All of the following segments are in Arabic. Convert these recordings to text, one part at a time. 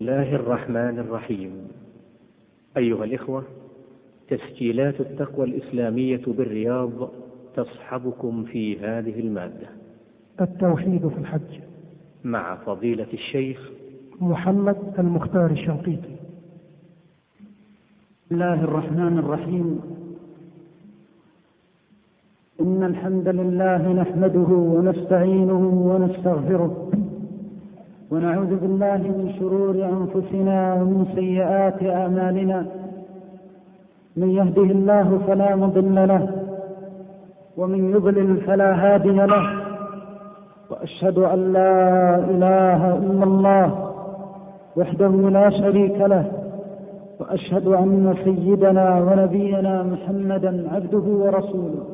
الله الرحمن الرحيم. أيها الإخوة تسجيلات التقوى الإسلامية بالرياض تصحبكم في هذه المادة. التوحيد في الحج. مع فضيلة الشيخ محمد المختار الشنقيطي. بسم الله الرحمن الرحيم. إن الحمد لله نحمده ونستعينه ونستغفره. ونعوذ بالله من شرور أنفسنا ومن سيئات أعمالنا. من يهده الله فلا مضل له ومن يضلل فلا هادي له. وأشهد أن لا إله إلا الله وحده لا شريك له. وأشهد أن سيدنا ونبينا محمدا عبده ورسوله.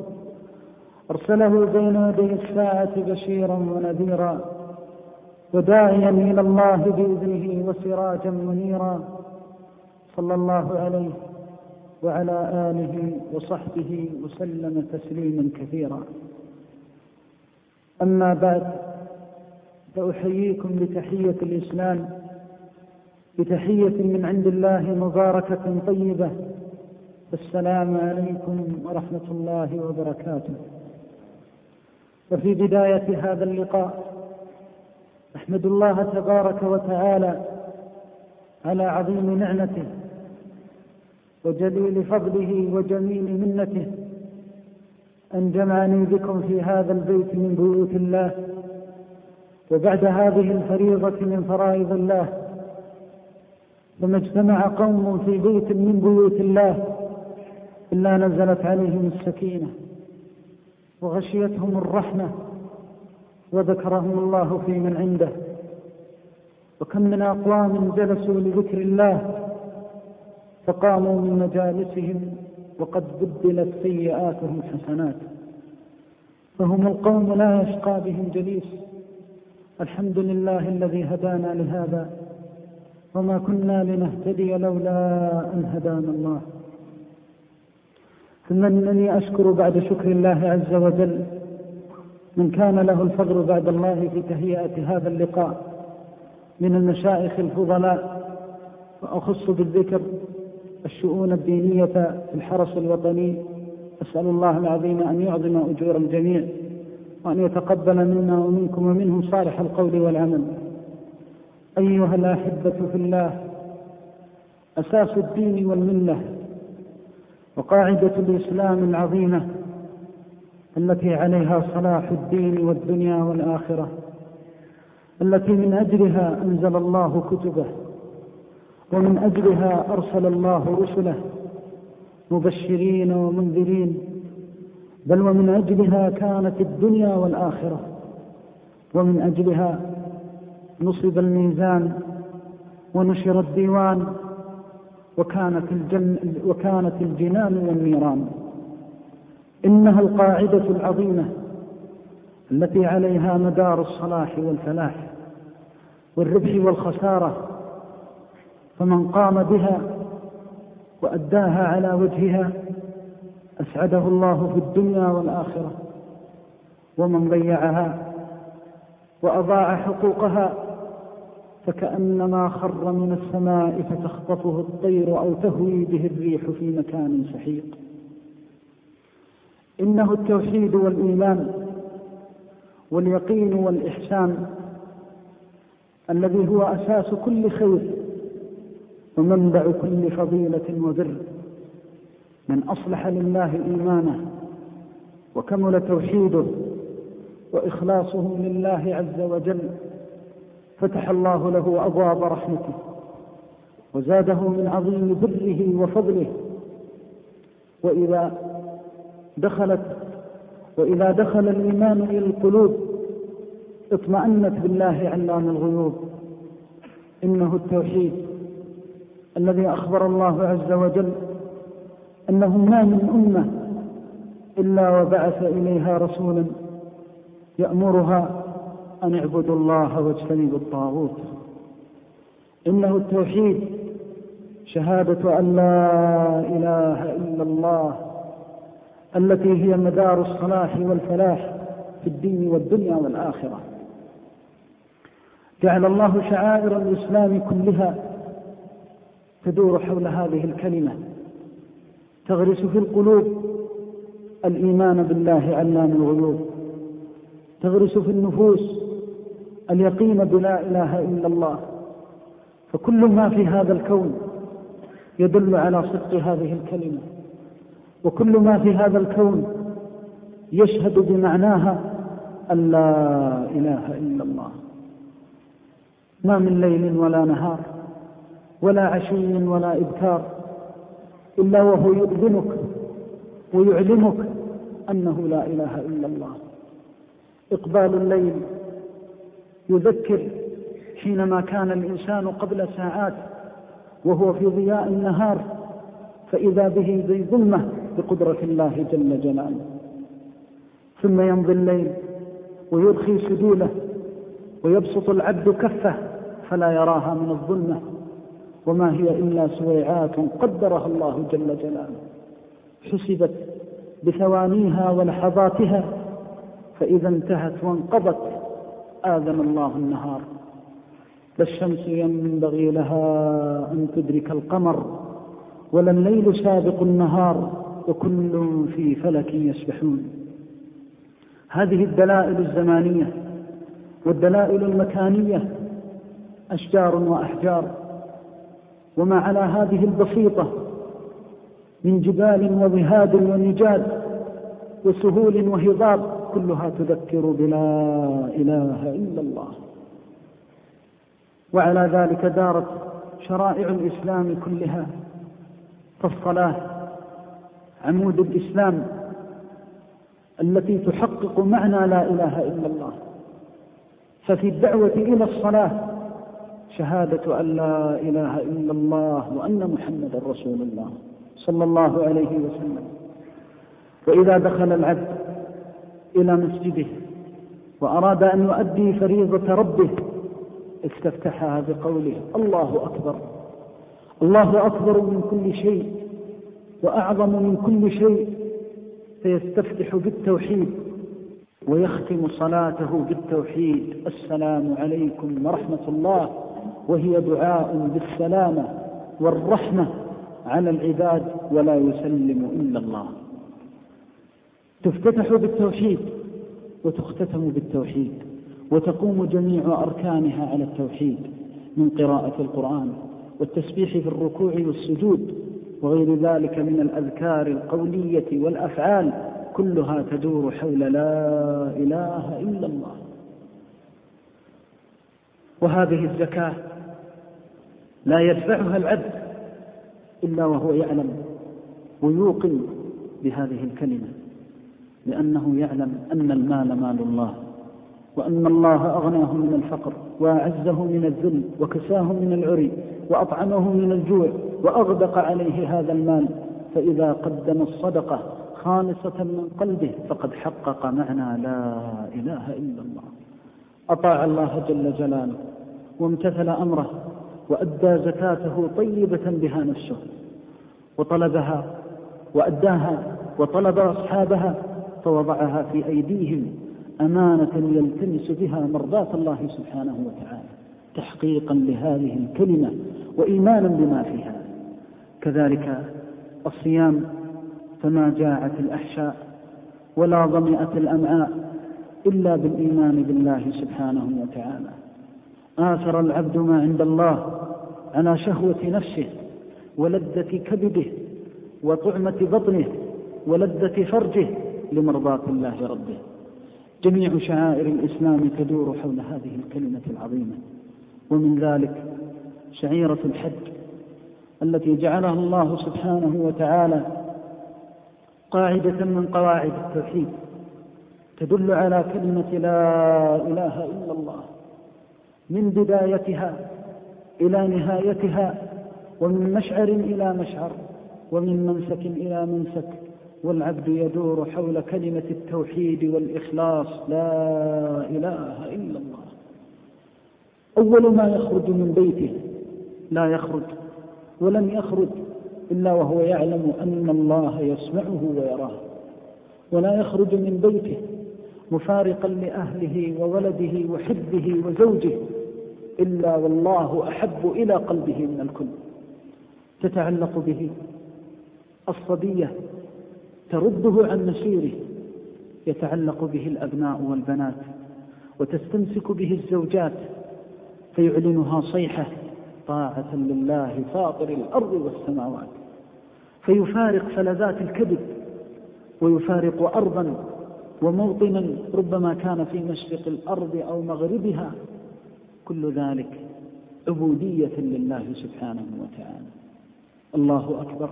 أرسله بين يدي الساعة بشيرا ونذيرا. وداعيا إلى الله بإذنه وسراجا منيرا. صلى الله عليه وعلى آله وصحبه وسلم تسليما كثيرا. أما بعد فأحييكم بتحية الإسلام بتحية من عند الله مباركة طيبة. السلام عليكم ورحمة الله وبركاته. وفي بداية هذا اللقاء أحمد الله تبارك وتعالى على عظيم نعمته وجليل فضله وجميل منته أن جمعني بكم في هذا البيت من بيوت الله وبعد هذه الفريضة من فرائض الله فما اجتمع قوم في بيت من بيوت الله إلا نزلت عليهم السكينة وغشيتهم الرحمة وذكرهم الله في من عنده. وكم من أقوام جلسوا لذكر الله فقاموا من مجالسهم وقد بدلت سيئاتهم حسنات. فهم القوم لا يشقى بهم جليس. الحمد لله الذي هدانا لهذا وما كنا لنهتدي لولا أن هدانا الله. ثم إنني أشكر بعد شكر الله عز وجل من كان له الفضل بعد الله في تهيئة هذا اللقاء من المشايخ الفضلاء وأخص بالذكر الشؤون الدينية في الحرس الوطني. أسأل الله العظيم أن يعظم أجور الجميع وأن يتقبل منا ومنكم ومنهم صالح القول والعمل. أيها الأحبة في الله أساس الدين والملة وقاعدة الإسلام العظيمة التي عليها صلاح الدين والدنيا والآخرة التي من أجلها أنزل الله كتبه ومن أجلها أرسل الله رسله مبشرين ومنذرين بل ومن أجلها كانت الدنيا والآخرة ومن أجلها نصب الميزان ونشر الديوان وكانت, الجن وكانت الجنان والنيران. إنها القاعدة العظيمة التي عليها مدار الصلاح والفلاح والربح والخسارة فمن قام بها وأداها على وجهها أسعده الله في الدنيا والآخرة ومن ضيعها وأضاع حقوقها فكأنما خر من السماء فتخطفه الطير أو تهوي به الريح في مكان سحيق. إنه التوحيد والإيمان واليقين والإحسان الذي هو أساس كل خير ومنبع كل فضيلة وبر. من أصلح لله إيمانه وكمل توحيده وإخلاصه لله عز وجل فتح الله له أبواب رحمته وزاده من عظيم بره وفضله. وإذا دخلت وإذا دخل الإيمان إلى القلوب اطمأنت بالله علام الغيوب. إنه التوحيد الذي أخبر الله عز وجل أنه ما من أمة إلا وبعث إليها رسولا يأمرها أن اعبدوا الله واجتنبوا الطاغوت. إنه التوحيد شهادة أن لا إله إلا الله التي هي مدار الصلاح والفلاح في الدين والدنيا والآخرة. جعل الله شعائر الإسلام كلها تدور حول هذه الكلمة. تغرس في القلوب الإيمان بالله علام الغيوب تغرس في النفوس اليقين بلا إله إلا الله. فكل ما في هذا الكون يدل على صدق هذه الكلمة. وكل ما في هذا الكون يشهد بمعناها أن لا إله إلا الله. ما من ليل ولا نهار ولا عشي ولا إبكار إلا وهو يؤذنك ويعلمك أنه لا إله إلا الله. إقبال الليل يذكر حينما كان الإنسان قبل ساعات وهو في ضياء النهار فإذا به ذي ظلمة بقدرة الله جل جلاله. ثم يمضي الليل ويرخي سدوله ويبسط العبد كفه فلا يراها من الظلمة. وما هي إلا سويعات قدرها الله جل جلاله. حسبت بثوانيها ولحظاتها فإذا انتهت وانقضت آذن الله النهار. لا الشمس ينبغي لها أن تدرك القمر ولا الليل سابق النهار. وكل في فلك يسبحون. هذه الدلائل الزمانية والدلائل المكانية أشجار وأحجار. وما على هذه البسيطة من جبال وظهاد ونجاد وسهول وهضاب كلها تذكر بلا إله إلا الله. وعلى ذلك دارت شرائع الإسلام كلها فالصلاة عمود الإسلام التي تحقق معنى لا إله إلا الله. ففي الدعوة إلى الصلاة شهادة أن لا إله إلا الله وأن محمدا رسول الله صلى الله عليه وسلم. وإذا دخل العبد إلى مسجده وأراد أن يؤدي فريضة ربه استفتحها بقوله الله أكبر الله أكبر من كل شيء. وأعظم من كل شيء فيستفتح بالتوحيد ويختم صلاته بالتوحيد. السلام عليكم ورحمة الله وهي دعاء بالسلامة والرحمة على العباد ولا يسلم إلا الله. تفتتح بالتوحيد وتختتم بالتوحيد وتقوم جميع أركانها على التوحيد من قراءة القرآن والتسبيح في الركوع والسجود وغير ذلك من الأذكار القولية والأفعال كلها تدور حول لا إله إلا الله. وهذه الزكاة لا يدفعها العبد إلا وهو يعلم ويوقن بهذه الكلمة لأنه يعلم أن المال مال الله وأن الله أغناه من الفقر وأعزه من الذل وكساه من العري وأطعمه من الجوع وأغدق عليه هذا المال فإذا قدم الصدقة خالصة من قلبه فقد حقق معنى لا إله إلا الله. أطاع الله جل جلاله وامتثل أمره وأدى زكاته طيبة بها نفسه وطلبها وأداها وطلب أصحابها فوضعها في أيديهم أمانة يلتمس بها مرضاة الله سبحانه وتعالى. تحقيقا لهذه الكلمة وإيمانا بما فيها. كذلك الصيام فما جاعت الأحشاء ولا ظمئت الأمعاء إلا بالإيمان بالله سبحانه وتعالى. آثر العبد ما عند الله على شهوة نفسه ولذة كبده وطعمة بطنه ولذة فرجه لمرضاة الله ربه. جميع شعائر الإسلام تدور حول هذه الكلمة العظيمة. ومن ذلك شعيرة الحج التي جعلها الله سبحانه وتعالى قاعدة من قواعد التوحيد. تدل على كلمة لا إله إلا الله من بدايتها إلى نهايتها ومن مشعر إلى مشعر ومن منسك إلى منسك والعبد يدور حول كلمة التوحيد والإخلاص لا إله إلا الله. أول ما يخرج من بيته لا يخرج ولم يخرج إلا وهو يعلم أن الله يسمعه ويراه. ولا يخرج من بيته مفارقا لأهله وولده وحبه وزوجه إلا والله أحب إلى قلبه من الكل. تتعلق به الصبية ترده عن مسيره يتعلق به الأبناء والبنات وتستمسك به الزوجات فيعلنها صيحة طاعة لله فاطر الأرض والسماوات. فيفارق فلذات الكذب ويفارق أرضا وموطنا ربما كان في مشرق الأرض أو مغربها. كل ذلك عبودية لله سبحانه وتعالى. الله أكبر.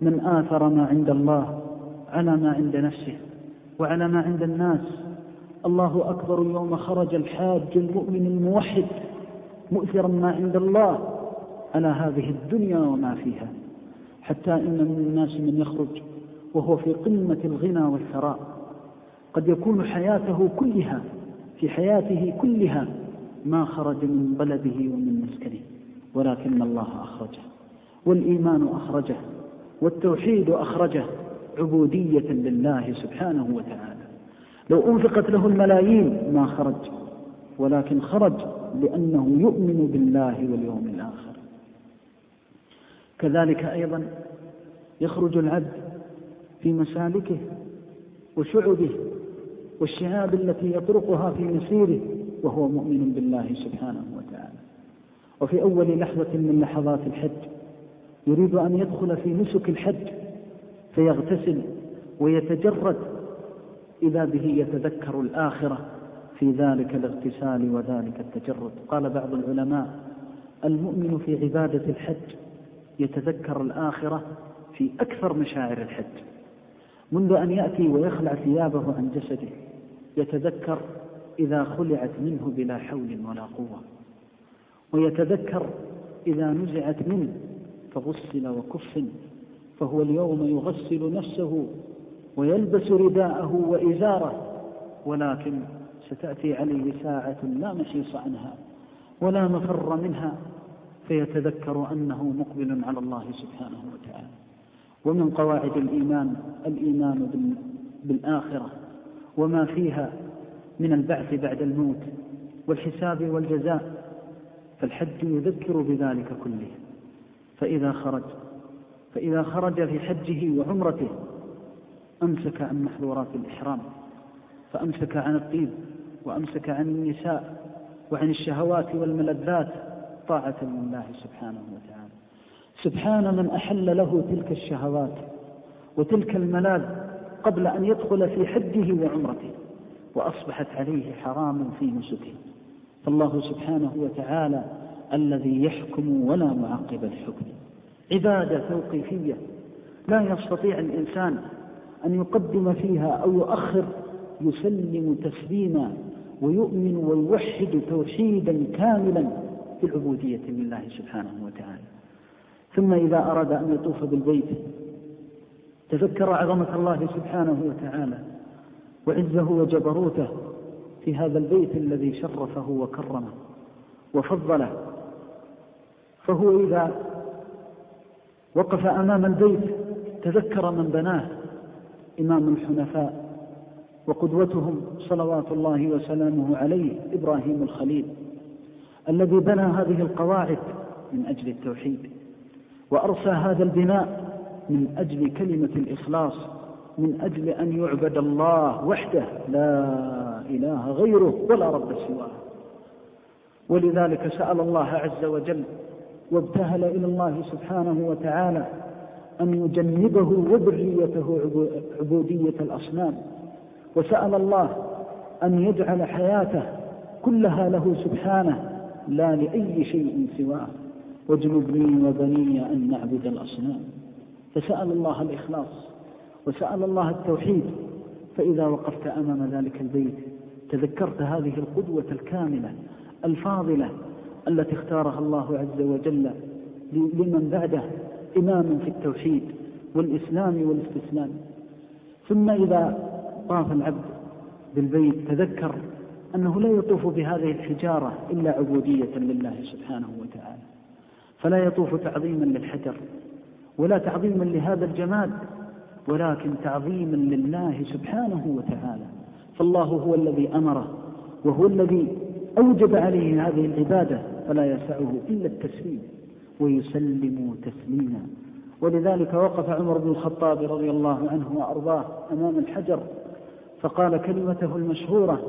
من آثر ما عند الله على ما عند نفسه وعلى ما عند الناس. الله أكبر. يوم خرج الحاج المؤمن الموحد مؤثرا ما عند الله على هذه الدنيا وما فيها حتى إن من الناس من يخرج وهو في قمة الغنى والثراء قد يكون حياته كلها في حياته كلها ما خرج من بلده ومن مسكنه ولكن الله أخرجه والإيمان أخرجه والتوحيد أخرجه عبودية لله سبحانه وتعالى. لو أنفقت له الملايين ما خرج ولكن خرج لأنه يؤمن بالله واليوم الآخر. كذلك أيضا يخرج العبد في مسالكه وشعبه والشهاب التي يطرقها في مسيره وهو مؤمن بالله سبحانه وتعالى. وفي أول لحظة من لحظات الحج يريد أن يدخل في نسك الحج فيغتسل ويتجرد إذا به يتذكر الآخرة في ذلك الاغتسال وذلك التجرد. قال بعض العلماء المؤمن في عبادة الحج يتذكر الآخرة في أكثر مشاعر الحج. منذ أن يأتي ويخلع ثيابه عن جسده يتذكر إذا خلعت منه بلا حول ولا قوة. ويتذكر إذا نزعت منه فغسل وكفن فهو اليوم يغسل نفسه ويلبس رداءه وإزاره ولكن ستأتي عليه ساعة لا محيص عنها ولا مفر منها فيتذكر أنه مقبل على الله سبحانه وتعالى. ومن قواعد الإيمان الإيمان بالآخرة وما فيها من البعث بعد الموت والحساب والجزاء فالحج يذكر بذلك كله. فإذا خرج فإذا خرج في حجه وعمرته أمسك عن محظورات الإحرام فأمسك عن الطيب وأمسك عن النساء وعن الشهوات والملذات طاعة لله سبحانه وتعالى. سبحان من أحل له تلك الشهوات وتلك الملاذ قبل أن يدخل في حجه وعمرته وأصبحت عليه حراما في نسكه. فالله سبحانه وتعالى الذي يحكم ولا معقب الحكم. عبادة توقيفية. لا يستطيع الإنسان أن يقدم فيها أو يؤخر يسلم تسليما ويؤمن ويوحد توحيدا كاملا في العبودية لله سبحانه وتعالى. ثم إذا أراد أن يطوف بالبيت تذكر عظمة الله سبحانه وتعالى وعزه وجبروته في هذا البيت الذي شرفه وكرمه وفضله. فهو إذا وقف أمام البيت تذكر من بناه إمام الحنفاء وقدوتهم صلوات الله وسلامه عليه إبراهيم الخليل الذي بنى هذه القواعد من أجل التوحيد وأرسى هذا البناء من أجل كلمة الإخلاص من أجل أن يعبد الله وحده لا إله غيره ولا رب سواه. ولذلك سأل الله عز وجل وابتهل إلى الله سبحانه وتعالى أن يجنبه وذريته عبودية الأصنام. وسأل الله أن يجعل حياته كلها له سبحانه لا لأي شيء سواه. واجنبني وبني أن نعبد الأصنام. فسأل الله الإخلاص وسأل الله التوحيد. فإذا وقفت أمام ذلك البيت تذكرت هذه القدوة الكاملة الفاضلة التي اختارها الله عز وجل لمن بعده إماما في التوحيد والإسلام والإستسلام. ثم إذا طاف العبد بالبيت تذكر أنه لا يطوف بهذه الحجارة إلا عبودية لله سبحانه وتعالى. فلا يطوف تعظيما للحجر ولا تعظيما لهذا الجماد ولكن تعظيما لله سبحانه وتعالى. فالله هو الذي أمره وهو الذي أوجب عليه هذه العبادة فلا يسعه إلا التسليم ويسلم تسليما. ولذلك وقف عمر بن الخطاب رضي الله عنه وأرضاه أمام الحجر فقال كلمته المشهورة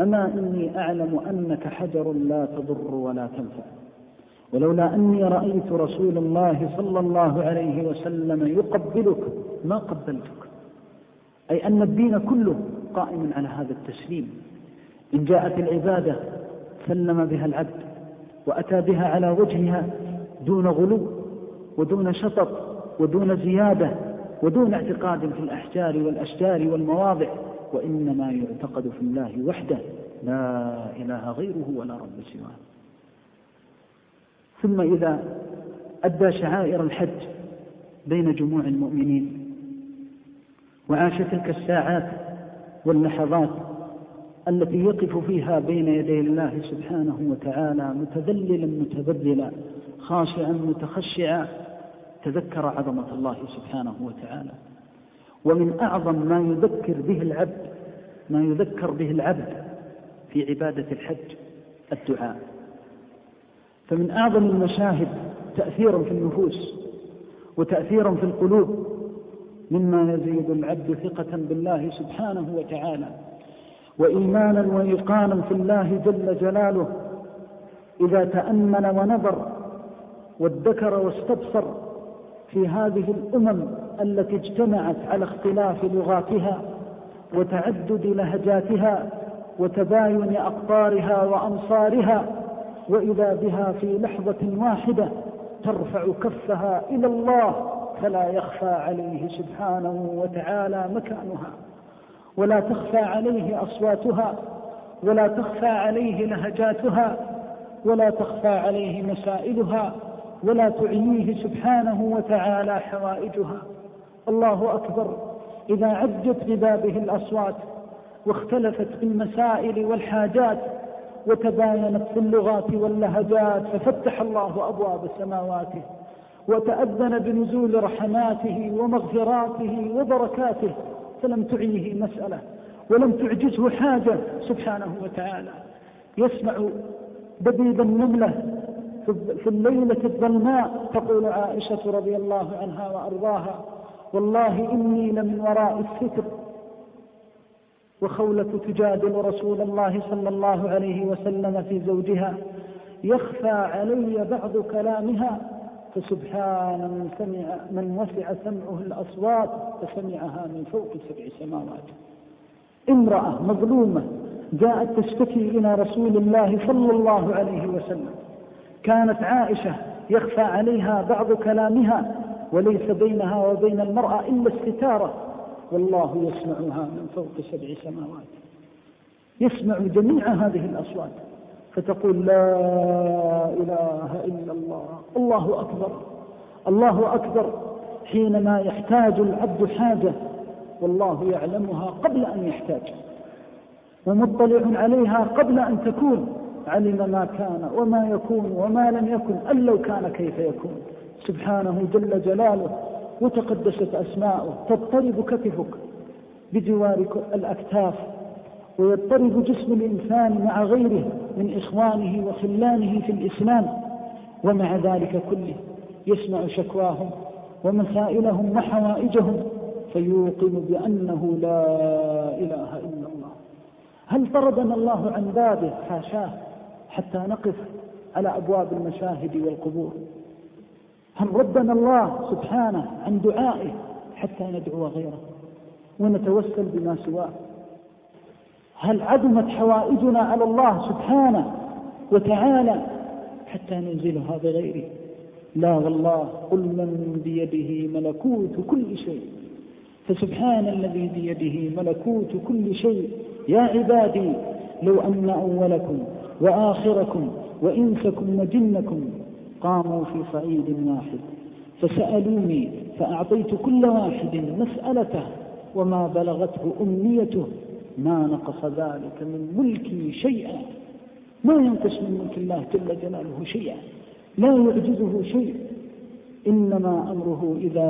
أما إني أعلم أنك حجر لا تضر ولا تنفع. ولولا أني رأيت رسول الله صلى الله عليه وسلم يقبلك ما قبلتك. أي أن الدين كله قائم على هذا التسليم. إن جاءت العبادة سلم بها العبد وأتى بها على وجهها دون غلو ودون شطط ودون زيادة ودون اعتقاد في الأحجار والأشجار والمواضع. وإنما يعتقد في الله وحده لا إله غيره ولا رب سواه. ثم إذا أدى شعائر الحج بين جموع المؤمنين وعاش تلك الساعات واللحظات التي يقف فيها بين يدي الله سبحانه وتعالى متذللا متبذلا خاشعا متخشعا تذكر عظمة الله سبحانه وتعالى. ومن أعظم ما يذكر به العبد ما يذكر به العبد في عبادة الحج الدعاء. فمن أعظم المشاهد تأثيرا في النفوس وتأثيرا في القلوب مما يزيد العبد ثقة بالله سبحانه وتعالى وإيمانا وإيقانا في الله جل جلاله إذا تأمل ونظر وادكر واستبصر في هذه الأمم التي اجتمعت على اختلاف لغاتها وتعدد لهجاتها وتباين أقطارها وأمصارها وإذا بها في لحظة واحدة ترفع كفها إلى الله فلا يخفى عليه سبحانه وتعالى مكانها ولا تخفى عليه أصواتها ولا تخفى عليه لهجاتها ولا تخفى عليه مسائلها ولا تعييه سبحانه وتعالى حوائجها. الله أكبر. إذا عجت ببابه الأصوات واختلفت في المسائل والحاجات وتباينت في اللغات واللهجات ففتح الله أبواب سماواته وتأذن بنزول رحماته ومغفراته وبركاته. فلم تعيه مسألة ولم تعجزه حاجة سبحانه وتعالى. يسمع دبيب النملة في الليلة الظلماء تقول عائشة رضي الله عنها وأرضاها. والله إني لمن وراء الستر وخولة تجادل رسول الله صلى الله عليه وسلم في زوجها يخفى علي بعض كلامها فسبحان من سمع من وسع سمعه الأصوات فسمعها من فوق سبع سماوات. امرأة مظلومة جاءت تشتكي إلى رسول الله صلى الله عليه وسلم. كانت عائشة يخفى عليها بعض كلامها وليس بينها وبين المرأة إلا الستارة. والله يسمعها من فوق سبع سماوات. يسمع جميع هذه الأصوات. فتقول لا إله إلا الله. الله أكبر. الله أكبر. حينما يحتاج العبد حاجة والله يعلمها قبل أن يحتاج. ومطلع عليها قبل أن تكون. علم ما كان وما يكون وما لم يكن أن لو كان كيف يكون. سبحانه جل جلاله وتقدست أسماؤه تضطرب كتفك بجوار الأكتاف ويضطرب جسم الإنسان مع غيره من إخوانه وخلانه في الإسلام ومع ذلك كله يسمع شكواهم ومسائلهم وحوائجهم فيوقن بأنه لا إله إلا الله. هل طردنا الله عن بابه؟ حاشاه حتى نقف على أبواب المشاهد والقبور. هل ردنا الله سبحانه عن دعائه حتى ندعو غيره ونتوسل بما سواه. هل عدمت حوائجنا على الله سبحانه وتعالى حتى ننزلها بغيره؟ لا والله قل من بيده ملكوت كل شيء. فسبحان الذي بيده ملكوت كل شيء. يا عبادي لو أن أولكم وآخركم وإنسكم وجنكم قاموا في صعيد واحد. فسألوني فأعطيت كل واحد مسألته وما بلغته أمنيته. ما نقص ذلك من ملكي شيئا. ما ينقص من ملك الله جل جلاله شيئا. لا يعجزه شيء. إنما أمره إذا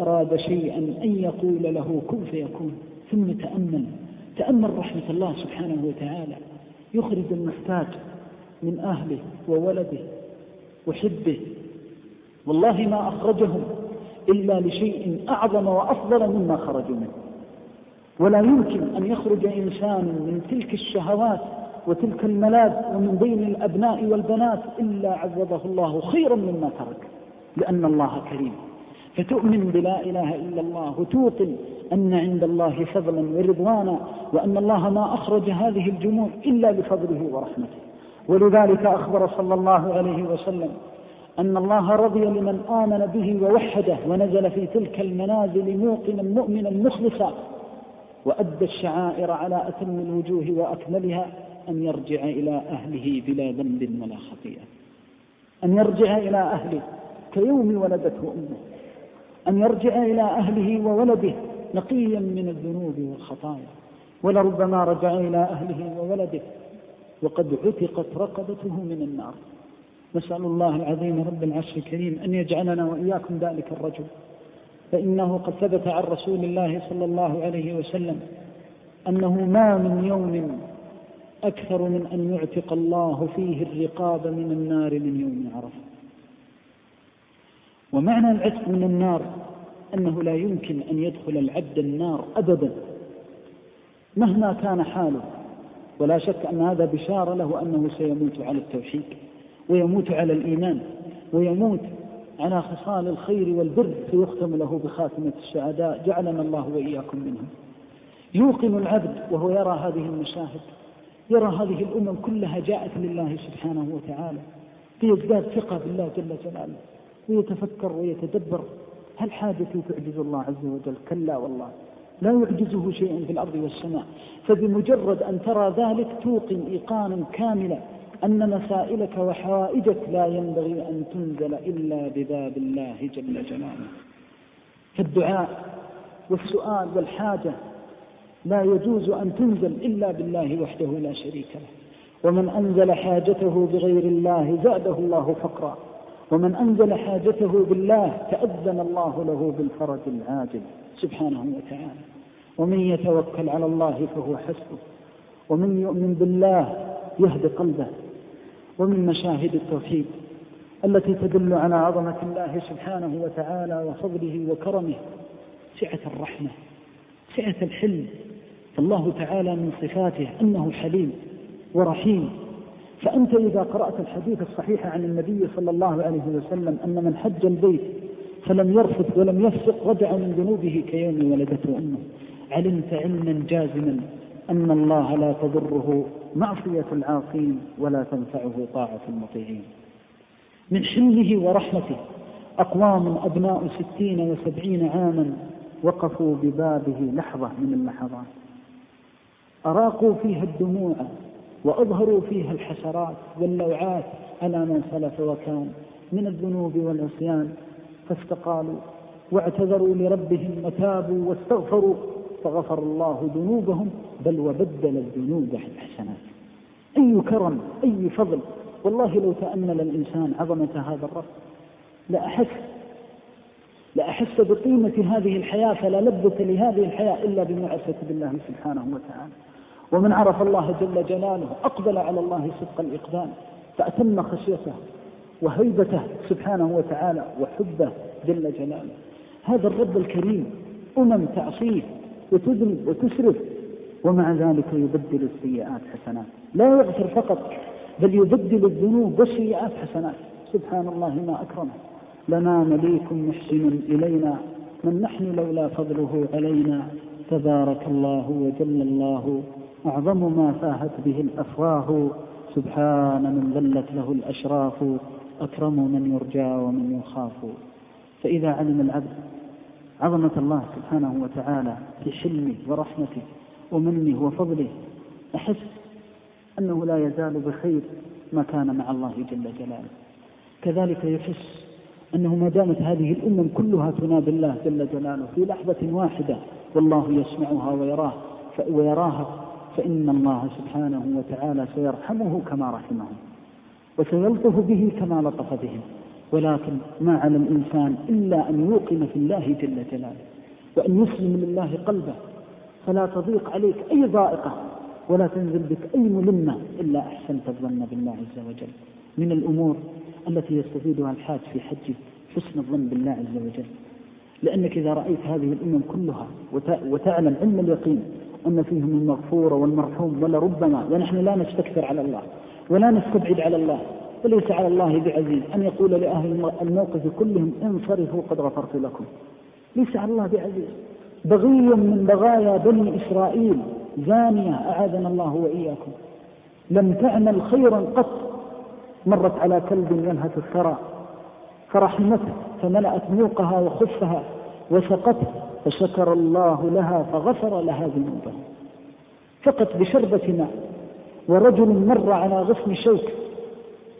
أراد شيئا أن يقول له كن فيكون. ثم تأمل. تأمل رحمة الله سبحانه وتعالى. يخرج المحتاج من أهله وولده. وحبه والله ما أخرجهم إلا لشيء أعظم وأفضل مما خرجوا منه. ولا يمكن أن يخرج إنسان من تلك الشهوات وتلك الملاذ ومن بين الأبناء والبنات إلا عوضه الله خيرا مما ترك. لأن الله كريم. فتؤمن بلا إله إلا الله وتوقن أن عند الله فضلا ورضوانا وأن الله ما أخرج هذه الجموع إلا بفضله ورحمته. ولذلك أخبر صلى الله عليه وسلم أن الله رضي لمن آمن به ووحده ونزل في تلك المنازل موقنا مؤمنا مخلصا وأدى الشعائر على أتم الوجوه وأكملها أن يرجع إلى أهله بلا ذنب ولا خطيئة. أن يرجع إلى أهله كيوم ولدته أمه. أن يرجع إلى أهله وولده نقيا من الذنوب والخطايا. ولربما رجع إلى أهله وولده وقد عتقت رقبته من النار. نسأل الله العظيم رب العرش الكريم أن يجعلنا وإياكم ذلك الرجل. فإنه قد ثبت عن رسول الله صلى الله عليه وسلم أنه ما من يوم أكثر من أن يعتق الله فيه الرقاب من النار من يوم عرفة. ومعنى العتق من النار أنه لا يمكن أن يدخل العبد النار أبدا مهما كان حاله. ولا شك أن هذا بشارة له أنه سيموت على التوحيد ويموت على الإيمان ويموت على خصال الخير والبر فيختم له بخاتمة الشهداء جعلنا الله وإياكم منهم. يوقن العبد وهو يرى هذه المشاهد يرى هذه الأمم كلها جاءت لله سبحانه وتعالى فيزداد ثقة بالله جل جلاله ويتفكر ويتدبر. هل حاجتي تعجز الله عز وجل؟ كلا والله. لا يعجزه شيء في الأرض والسماء. فبمجرد أن ترى ذلك توقن إيقانا كاملا أن مسائلك وحوائجك لا ينبغي أن تنزل إلا بباب الله جل جلاله. فالدعاء والسؤال والحاجة لا يجوز أن تنزل إلا بالله وحده لا شريك له. ومن أنزل حاجته بغير الله زاده الله فقرا. ومن أنزل حاجته بالله تأذن الله له بالفرج العاجل سبحانه وتعالى. ومن يتوكل على الله فهو حسبه. ومن يؤمن بالله يهدي قلبه. ومن مشاهد التوحيد التي تدل على عظمة الله سبحانه وتعالى وفضله وكرمه سعة الرحمة سعة الحلم. فالله تعالى من صفاته أنه حليم ورحيم. فأنت إذا قرأت الحديث الصحيح عن النبي صلى الله عليه وسلم أن من حج البيت فلم يرفث ولم يفسق رجع من ذنوبه كيوم ولدته أمه. علمت علما جازما أن الله لا تضره معصية العاصين ولا تنفعه طاعة المطيعين. من حلمه ورحمته أقوام أبناء ستين وسبعين عاما وقفوا ببابه لحظة من اللحظات. أراقوا فيها الدموع وأظهروا فيها الحسرات واللوعات على من سلف وكان من الذنوب والعصيان. فاستقالوا واعتذروا لربهم وتابوا واستغفروا فغفر الله ذنوبهم بل وبدل الذنوب حسنات أي كرم أي فضل. والله لو تأمل الإنسان عظمة هذا الرب لأحس لأحس بقيمة هذه الحياة فلا لذة لهذه الحياة إلا بمعرفة بالله سبحانه وتعالى. ومن عرف الله جل جلاله أقبل على الله صدق الإقبال فأتم خشيته وهيبته سبحانه وتعالى وحبه جل جلاله. هذا الرب الكريم أمم تعصيه وتذنب وتسرف ومع ذلك يبدل السيئات حسنات. لا يغفر فقط بل يبدل الذنوب والسيئات حسنات. سبحان الله ما أكرمه. لنا مليك محسن إلينا من نحن لولا فضله علينا. تبارك الله وجل الله. أعظم ما فاهت به الأفواه. سبحان من ذلت له الأشراف أكرم من يرجى ومن يخاف. فإذا علم العبد عظمة الله سبحانه وتعالى في حلمه ورحمته ومنه وفضله أحس أنه لا يزال بخير ما كان مع الله جل جلاله. كذلك يحس أنه ما دامت هذه الأمم كلها تنادي الله جل جلاله في لحظة واحدة والله يسمعها ويراه ويراها فإن الله سبحانه وتعالى سيرحمه كما رحمهم وسيلطف به كما لطف بهم. ولكن ما على الإنسان إلا أن يوقن في الله جل جلاله وأن يسلم لله قلبه. فلا تضيق عليك أي ضائقة ولا تنزل بك أي ملمة إلا أحسنت الظن بالله عز وجل. من الأمور التي يستفيدها الحاج في حجه حسن الظن بالله عز وجل. لأنك إذا رأيت هذه الأمم كلها وتعلم علم اليقين أن فيهم المغفور والمرحوم ولربما ونحن لا نستكثر على الله ولا نستبعد على الله وليس على الله بعزيز أن يقول لأهل الموقف كلهم انصرفوا قد غفرت لكم. ليس على الله بعزيز. بغي من بغايا بني إسرائيل زانية أعاذنا الله وإياكم. لم تعمل خيرا قط مرت على كلب ينهت الثرى فرحمته فملأت موقها وخفها وسقته. فشكر الله لها فغفر لها ذنوبها. فقط بشربة ماء. ورجل مر على غصن شوك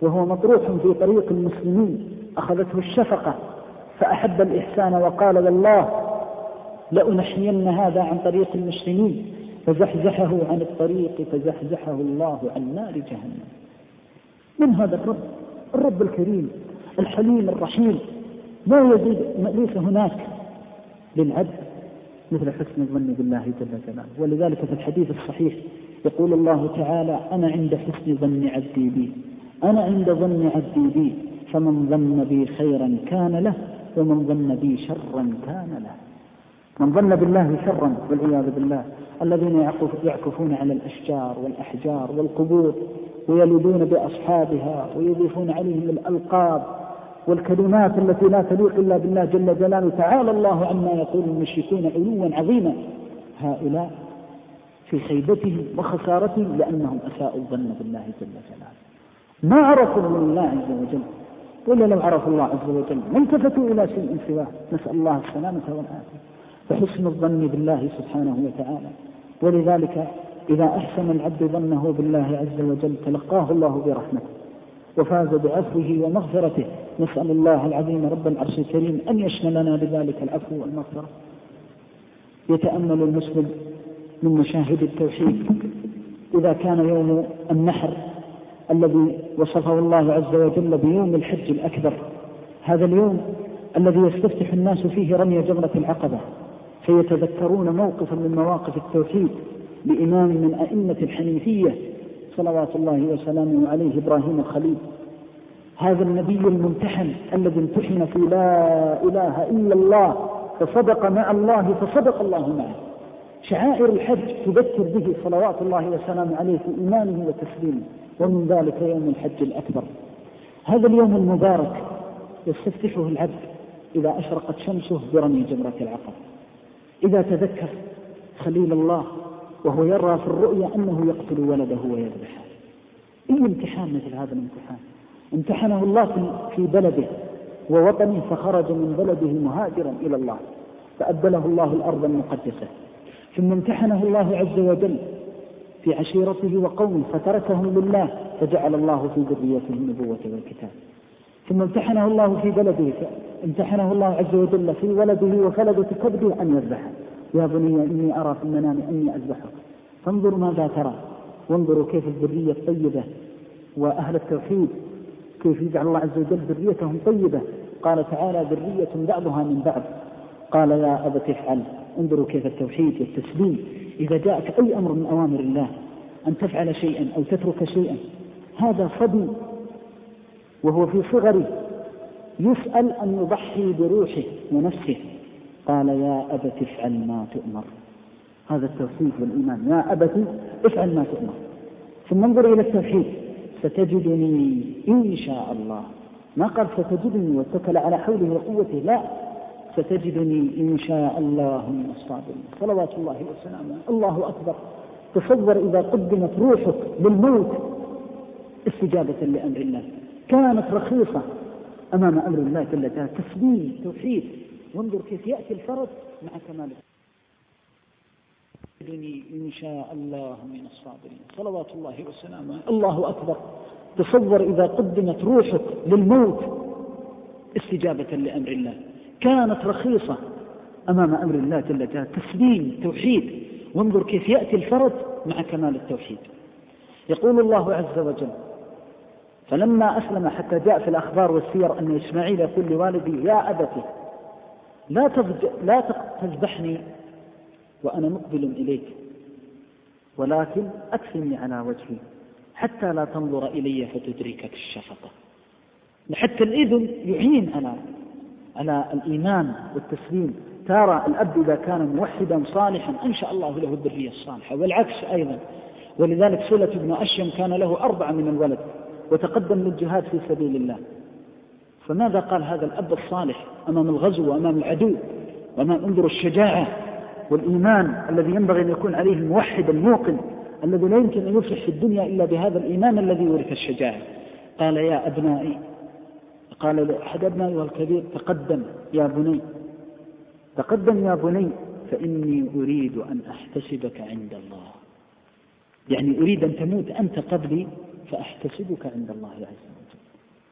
وهو مطروح في طريق المسلمين أخذته الشفقة فأحب الإحسان وقال والله لأنحين هذا عن طريق المسلمين. فزحزحه عن الطريق فزحزحه الله عن نار جهنم. من هذا الرب؟ الرب الكريم الحليم الرحيم. لا يزيد ليس هناك. للعبد مثل حسن الظن بالله جل جلاله. ولذلك في الحديث الصحيح يقول الله تعالى أنا عند حسن ظن عبدي بي أنا عند ظن عبدي بي فمن ظن بي خيرا كان له ومن ظن بي شرا كان له. من ظن بالله شرا والعياذ بالله الذين يعكفون على الأشجار والأحجار والقبور ويلوذون بأصحابها ويضفون عليهم الألقاب والكلمات التي لا تليق إلا بالله جل جلاله تعالى الله عما يقول المشركون علوا عظيما. هؤلاء في خيبتهم وخسارتهم لأنهم أساءوا الظن بالله جل جلاله. ما عرفوا الله عز وجل؟ ولا لو عرفوا الله عز وجل. ما التفتوا إلى شيء سواه. نسأل الله السلامة والعافية فحسن الظن بالله سبحانه وتعالى. ولذلك إذا أحسن العبد ظنه بالله عز وجل تلقاه الله برحمته. وفاز بعفوه ومغفرته. نسأل الله العظيم رب العرش الكريم أن يشملنا بذلك العفو والمغفرة. يتأمل المسلم من مشاهد التوحيد. إذا كان يوم النحر الذي وصفه الله عز وجل بيوم الحج الأكبر هذا اليوم الذي يستفتح الناس فيه رمي جمرة العقبة فيتذكرون موقفا من مواقف التوحيد لإمام من أئمة الحنيفية صلوات الله وسلامه عليه إبراهيم الخليل. هذا النبي الممتحن الذي امتحن في لا إله إلا الله فصدق مع الله فصدق الله معه. شعائر الحج تذكر به صلوات الله وسلامه عليه في إيمانه وتسليمه ومن ذلك يوم الحج الأكبر. هذا اليوم المبارك يستفتحه العبد إذا أشرقت شمسه برمي جمرة العقبة. إذا تذكر خليل الله وهو يرى في الرؤيا أنه يقتل ولده ويذبحه أي امتحان مثل هذا الامتحان؟ امتحنه الله في بلده ووطنه فخرج من بلده مهاجرا إلى الله فأبدله الله الأرض المقدسة. ثم امتحنه الله عز وجل في عشيرته وقومه فتركهم لله فجعل الله في ذريته النبوة والكتاب. ثم امتحنه الله في بلده امتحنه الله عز وجل في ولده وفلدة كبده أن يذبحه. يا بني إني أرى في المنام أني أذبحك. فانظروا ماذا ترى. وانظروا كيف الذرية الطيبة وأهل التوحيد كيف يجعل الله عز وجل ذريتهم طيبة. قال تعالى ذرية بعضها من بعض. قال يا أبت افعل. انظروا كيف التوحيد والتسليم. إذا جاءك أي أمر من أوامر الله أن تفعل شيئا أو تترك شيئا. هذا صبي وهو في صغره يسأل أن يضحي بروحه ونفسه. قال يا أبت افعل ما تؤمر. هذا التوحيد والإيمان. يا أبت افعل ما تؤمر. ثم انظر إلى التوحيد. ستجدني إن شاء الله. ما قال ستجدني واتكل على حوله وقوته. لا. ستجدني إن شاء الله من الصابرين صلوات الله وسلامه. الله أكبر. تصور إذا قدمت روحك للموت. استجابة لأمر الله. كانت رخيصة أمام أمر الله جل جلاله تسليم توحيد. وانظر كيف يأتي الفرج مع كماله. إن شاء الله من الصابرين. صلوات الله وسلامه. الله أكبر. تصور إذا قدمت روحك للموت استجابة لأمر الله. كانت رخيصة أمام أمر الله جل جلاله تسليم توحيد. وانظر كيف يأتي الفرج مع كمال التوحيد. يقول الله عز وجل فلما أسلم حتى جاء في الأخبار والسير أن إسماعيل يقول لوالدي يا أبتي لا لا تذبحني وأنا مقبل إليك ولكن أكفني على وجهي حتى لا تنظر إلي فتدركك الشفقة. حتى الإذن يعين على على الإيمان والتسليم. ترى الأب إذا كان موحدا صالحا أنشأ الله له الذرية الصالحة والعكس أيضا. ولذلك سلة بن أشيم كان له أربعة من الولد وتقدم للجهاد في سبيل الله. فماذا قال هذا الأب الصالح أمام الغزو وأمام العدو؟ وأمام انظر الشجاعة والإيمان الذي ينبغي أن يكون عليه الموحد الموقن الذي لا يمكن أن يفلح في الدنيا إلا بهذا الإيمان الذي يورث الشجاعة. قال يا أبنائي قال لأحد أبنائي الكبير تقدم يا بني تقدم يا بني فإني أريد أن أحتسبك عند الله. يعني أريد أن تموت أنت قبلي فأحتسبك عند الله عز وجل.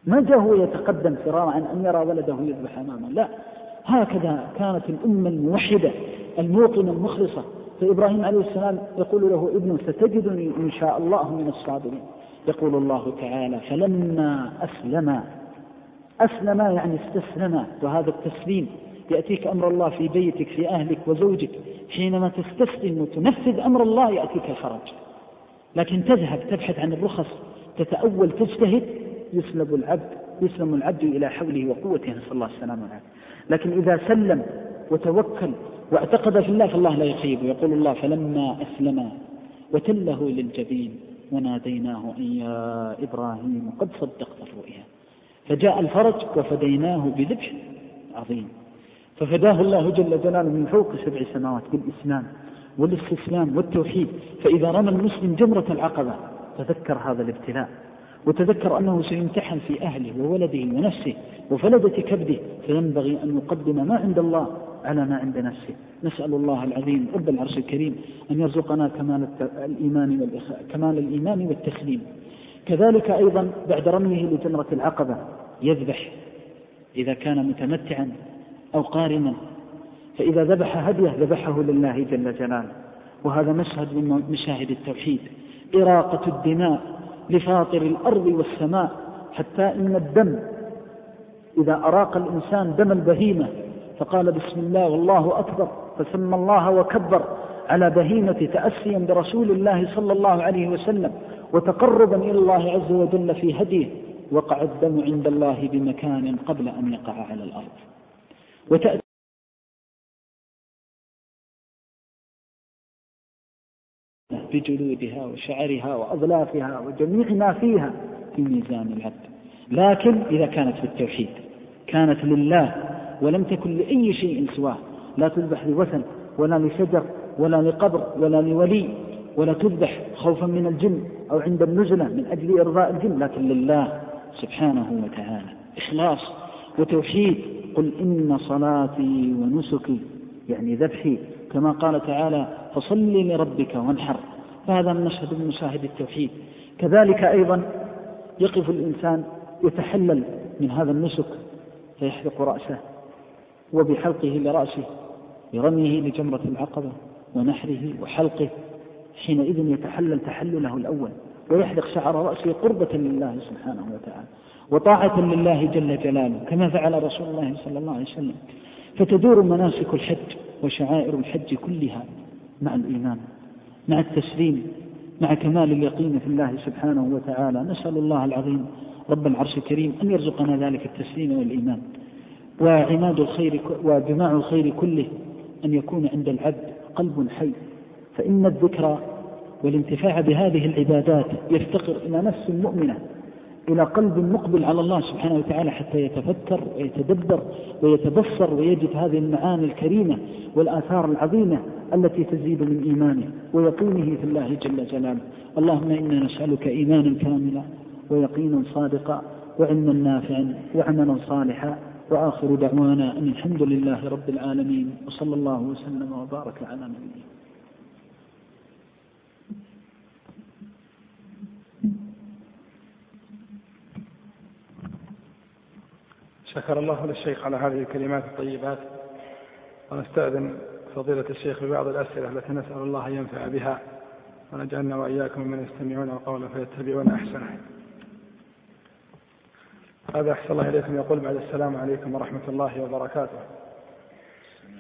ما جاء هو يتقدم فرارا عن أن يرى ولده يذبح أمامه. لا. هكذا كانت الأمة الموحدة الموطنة المخلصة. فإبراهيم عليه السلام يقول له ابنه ستجدني إن شاء الله من الصابرين. يقول الله تعالى فلما أسلم أسلم يعني استسلم. وهذا التسليم يأتيك أمر الله في بيتك في أهلك وزوجك. حينما تستسلم وتنفذ أمر الله يأتيك الفرج لكن تذهب تبحث عن الرخص تتأول تجتهد يسلب العبد يسلم العبد إلى حوله وقوته نسأل الله السلامة والعافية. لكن إذا سلم وتوكل واعتقد في الله فالله لا يخيب يقول الله فلما أسلم وتله للجبين وناديناه أن يا إبراهيم قد صدقت الرؤيا. فجاء الفرج وفديناه بذبح عظيم. ففداه الله جل جلاله من فوق سبع سماوات بالإسلام والاستسلام والتوحيد. فإذا رمى المسلم جمرة العقبة تذكر هذا الابتلاء. وتذكر أنه سيمتحن في أهله وولده ونفسه وفلدة كبده فينبغي أن يقدم ما عند الله على ما عند نفسه. نسأل الله العظيم رب العرش الكريم أن يرزقنا كمال الإيمان كمال الإيمان والتسليم. كذلك أيضا بعد رميه لجمرة العقبة يذبح إذا كان متمتعا أو قارنا فإذا ذبح هدية ذبحه لله جل جلاله. وهذا مشهد من مشاهد التوحيد. إراقة الدماء لفاطر الأرض والسماء حتى إن الدم إذا أراق الإنسان دم البهيمة فقال بسم الله والله أكبر فسمى الله وكبر على بهيمة تأسيا برسول الله صلى الله عليه وسلم وتقربا إلى الله عز وجل في هديه وقع الدم عند الله بمكان قبل أن يقع على الأرض. وتأتي بجلودها وشعرها وأظلافها وجميع ما فيها في ميزان العبد. لكن إذا كانت في التوحيد كانت لله ولم تكن لأي شيء سواه لا تذبح لوثن ولا لشجر ولا لقبر ولا لولي ولا تذبح خوفا من الجن أو عند النزلة من أجل إرضاء الجن لكن لله سبحانه وتعالى. إخلاص وتوحيد. قل إن صلاتي ونسكي يعني ذبحي كما قال تعالى فصل لربك وانحر. فهذا مشهد من مشاهد التوحيد. كذلك أيضا يقف الإنسان يتحلل من هذا النسك فيحلق رأسه وبحلقه لرأسه برميه لجمرة العقبة ونحره وحلقه حينئذ يتحلل تحلله الأول ويحلق شعر رأسه قربة لله سبحانه وتعالى وطاعة لله جل جلاله كما فعل رسول الله صلى الله عليه وسلم. فتدور مناسك الحج. وشعائر الحج كلها مع الإيمان مع التسليم مع كمال اليقين في الله سبحانه وتعالى. نسأل الله العظيم رب العرش الكريم أن يرزقنا ذلك التسليم والإيمان. وعماد الخير وجماع الخير كله أن يكون عند العبد قلب حي. فإن الذكرى والانتفاع بهذه العبادات يفتقر إلى نفس مؤمنة. إلى قلب مقبل على الله سبحانه وتعالى حتى يتفكر ويتدبر ويتبصر ويجد هذه المعاني الكريمة والآثار العظيمة التي تزيد من إيمانه ويقينه في الله جل جلاله. اللهم إنا نسألك إيمانا كاملا ويقينا صادقا وعلما نافعا وعملا صالحا. وآخر دعوانا أن الحمد لله رب العالمين. وصلى الله وسلم وبارك على نبينا شكر الله للشيخ على هذه الكلمات الطيبات ونستأذن فضيلة الشيخ ببعض الأسئلة التي نسأل الله أن ينفع بها ونجعلنا وإياكم من يستمعون القول فيتبعون أحسنه. هذا أحسن الله إليكم. يقول بعد السلام عليكم ورحمة الله وبركاته.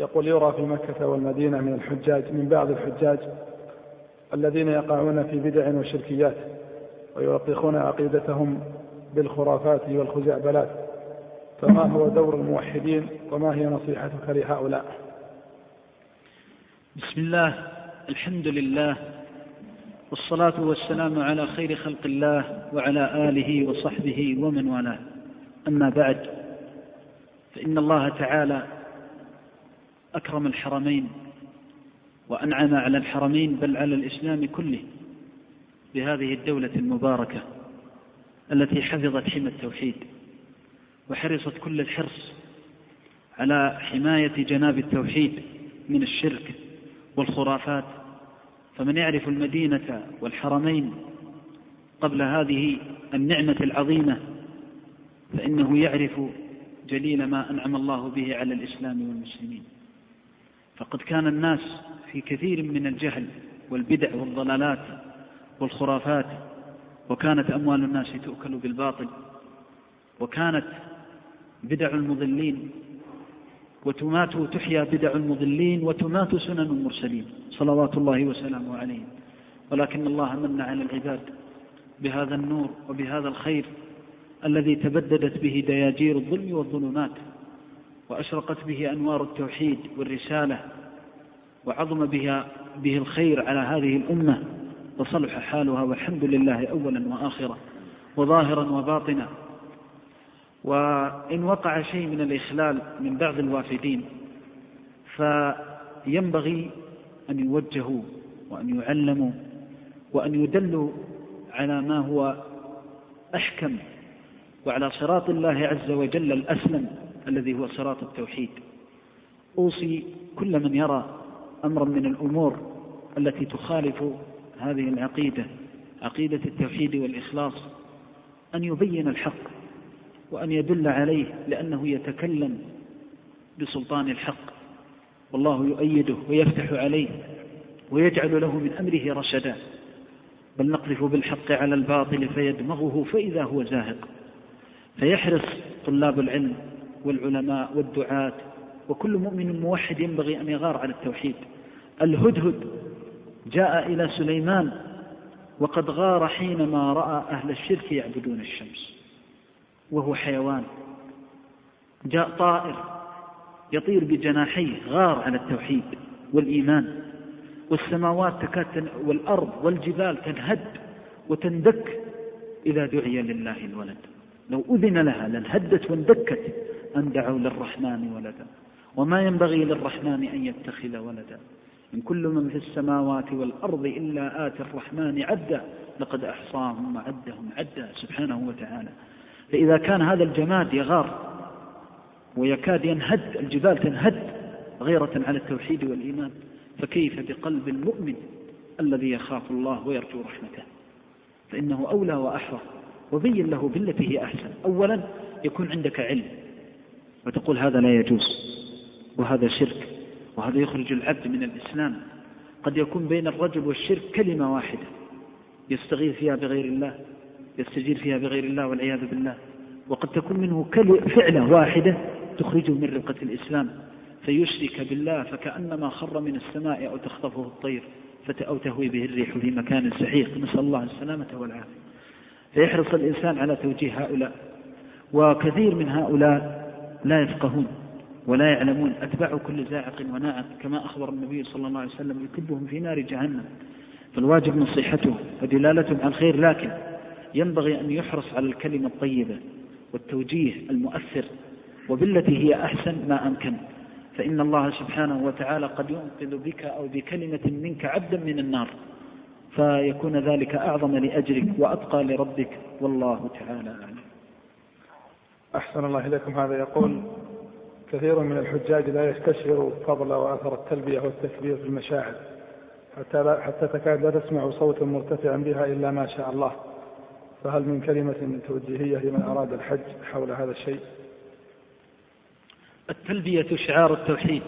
يقول يرى في مكة والمدينة من الحجاج من بعض الحجاج الذين يقعون في بدع وشركيات ويوطخون عقيدتهم بالخرافات والخزعبلات. فما هو دور الموحدين وما هي نصيحتك لهؤلاء بسم الله الحمد لله والصلاة والسلام على خير خلق الله وعلى آله وصحبه ومن والاه. أما بعد فإن الله تعالى أكرم الحرمين وأنعم على الحرمين بل على الإسلام كله بهذه الدولة المباركة التي حفظت حمى التوحيد. وحرصت كل الحرص على حماية جناب التوحيد من الشرك والخرافات. فمن يعرف المدينة والحرمين قبل هذه النعمة العظيمة فإنه يعرف جليل ما أنعم الله به على الإسلام والمسلمين. فقد كان الناس في كثير من الجهل والبدع والضلالات والخرافات وكانت أموال الناس تؤكل بالباطل وكانت بدع المضلين وتمات تحيا بدع المضلين وتمات سنن المرسلين صلوات الله وسلامه عليهم. ولكن الله من على العباد بهذا النور وبهذا الخير الذي تبددت به دياجير الظلم والظلمات وأشرقت به أنوار التوحيد والرسالة وعظم بها به الخير على هذه الأمة وصلح حالها والحمد لله أولا وآخرا وظاهرا وباطنا. وإن وقع شيء من الإخلال من بعض الوافدين فينبغي أن يوجهوا وأن يعلموا وأن يدلوا على ما هو أحكم وعلى صراط الله عز وجل الأسلم الذي هو صراط التوحيد. أوصي كل من يرى أمرا من الأمور التي تخالف هذه العقيدة عقيدة التوحيد والإخلاص أن يبين الحق. وأن يدل عليه لأنه يتكلم بسلطان الحق. والله يؤيده ويفتح عليه ويجعل له من أمره رشدا. بل نقذف بالحق على الباطل فيدمغه فإذا هو زاهق. فيحرص طلاب العلم والعلماء والدعاة وكل مؤمن موحد ينبغي أن يغار على التوحيد. الهدهد جاء إلى سليمان وقد غار حينما رأى أهل الشرك يعبدون الشمس. وهو حيوان. جاء طائر يطير بجناحيه غار على التوحيد والإيمان. والسماوات تكاد والأرض والجبال تنهد وتندك إذا دعي لله الولد. لو أذن لها لانهدت واندكت أن دعوا للرحمن ولدا. وما ينبغي للرحمن أن يتخذ ولدا. إن كل من في السماوات والأرض إلا آتي الرحمن عدا لقد أحصاهم وعدهم عدا. سبحانه وتعالى. فإذا كان هذا الجماد يغار ويكاد ينهد الجبال تنهد غيرة على التوحيد والإيمان فكيف بقلب المؤمن الذي يخاف الله ويرجو رحمته؟ فإنه أولى وأحرى وبين له بالتي هي أحسن. أولا يكون عندك علم وتقول هذا لا يجوز وهذا شرك وهذا يخرج العبد من الإسلام. قد يكون بين الرجل والشرك كلمة واحدة يستغيث فيها بغير الله يستجير فيها بغير الله والعياذ بالله. وقد تكون منه فعلة واحدة تخرجه من رقة الإسلام فيشرك بالله فكأنما خر من السماء أو تخطفه الطير أو تهوي به الريح في مكان سحيق. نسأل الله السلامة والعافية. فيحرص الإنسان على توجيه هؤلاء. وكثير من هؤلاء لا يفقهون ولا يعلمون. أتباع كل زاعق وناعق كما أخبر النبي صلى الله عليه وسلم يكبهم في نار جهنم. فالواجب نصيحتهم ودلالتهم على الخير لكن ينبغي أن يحرص على الكلمة الطيبة والتوجيه المؤثر وبالتي هي أحسن ما أمكن. فإن الله سبحانه وتعالى قد ينقذ بك أو بكلمة منك عبدا من النار فيكون ذلك أعظم لأجرك وأتقى لربك والله تعالى أعلم. أحسن الله إليكم. هذا يقول كثير من الحجاج لا يستشعر فضل وأثر التلبية والتكبير في المشاعر حتى, لا حتى تكاد لا تسمع صوتا مرتفعا بها إلا ما شاء الله. فهل من كلمة توجيهية لمن أراد الحج حول هذا الشيء؟ التلبية شعار التوحيد.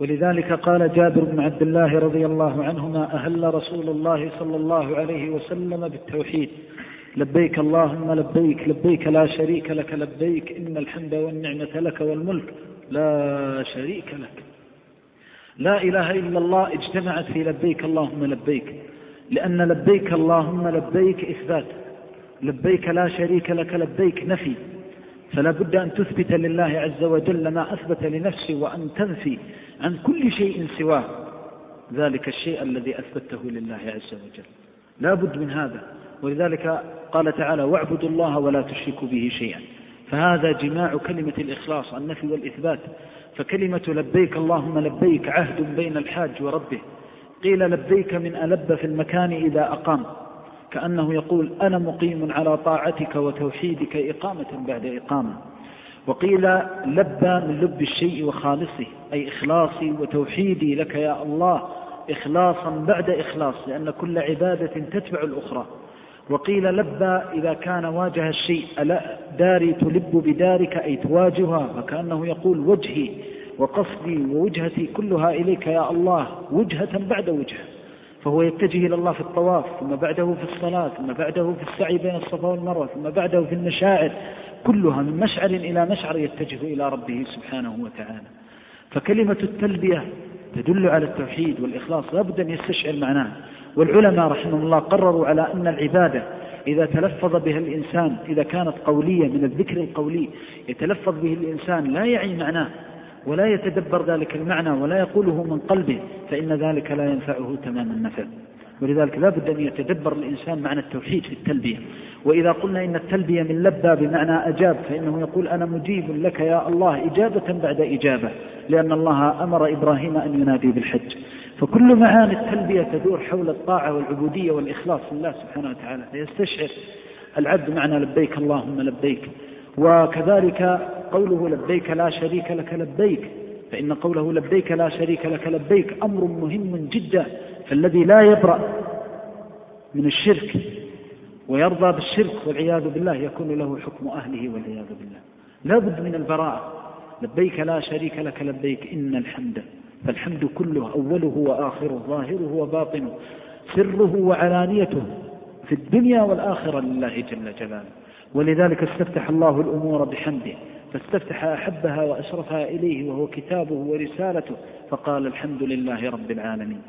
ولذلك قال جابر بن عبد الله رضي الله عنهما أهل رسول الله صلى الله عليه وسلم بالتوحيد. لبيك اللهم لبيك لبيك لا شريك لك لبيك إن الحمد والنعمة لك والملك لا شريك لك. لا إله إلا الله اجتمعت في لبيك اللهم لبيك لأن لبيك اللهم لبيك إثبات. لبيك لا شريك لك لبيك نفي. فلا بد أن تثبت لله عز وجل ما أثبت لنفسه وأن تنفي عن كل شيء سواه. ذلك الشيء الذي أثبته لله عز وجل. لا بد من هذا. ولذلك قال تعالى واعبدوا الله ولا تشركوا به شيئا. فهذا جماع كلمة الإخلاص النفي والإثبات. فكلمة لبيك اللهم لبيك عهد بين الحاج وربه. قيل لبيك من ألب في المكان إذا أقام. كأنه يقول أنا مقيم على طاعتك وتوحيدك إقامة بعد إقامة. وقيل لبى من لب الشيء وخالصه أي إخلاصي وتوحيدي لك يا الله إخلاصا بعد إخلاص لأن كل عبادة تتبع الأخرى. وقيل لبى إذا كان واجه الشيء ألا داري تلب بدارك أي تواجهها فكأنه يقول وجهي وقصدي ووجهتي كلها إليك يا الله وجهة بعد وجهة. فهو يتجه إلى الله في الطواف ثم بعده في الصلاة ثم بعده في السعي بين الصفا والمروة ثم بعده في المشاعر كلها من مشعر إلى مشعر يتجه إلى ربه سبحانه وتعالى. فكلمة التلبية تدل على التوحيد والإخلاص لا بد أن يستشعر معناها والعلماء رحمهم الله قرروا على أن العبادة إذا تلفظ بها الإنسان إذا كانت قولية من الذكر القولي يتلفظ به الإنسان لا يعي معناه. ولا يتدبر ذلك المعنى ولا يقوله من قلبه فإن ذلك لا ينفعه تمام النفع. ولذلك لا بد أن يتدبر الإنسان معنى التوحيد في التلبية. وإذا قلنا إن التلبية من لبى بمعنى أجاب فإنه يقول أنا مجيب لك يا الله إجابة بعد إجابة لأن الله أمر إبراهيم أن ينادي بالحج. فكل معاني التلبية تدور حول الطاعة والعبودية والإخلاص لله سبحانه وتعالى فيستشعر العبد معنى لبيك اللهم لبيك. وكذلك قوله لبيك لا شريك لك لبيك فإن قوله لبيك لا شريك لك لبيك أمر مهم جدا فالذي لا يبرأ من الشرك ويرضى بالشرك والعياذ بالله يكون له حكم أهله والعياذ بالله. لا بد من البراءة. لبيك لا شريك لك لبيك إن الحمد فالحمد كله أوله وآخره ظاهره وباطنه سره وعلانيته في الدنيا والآخرة لله جل جلاله. ولذلك استفتح الله الأمور بحمده فاستفتح أحبها وأشرفها إليه وهو كتابه ورسالته فقال الحمد لله رب العالمين.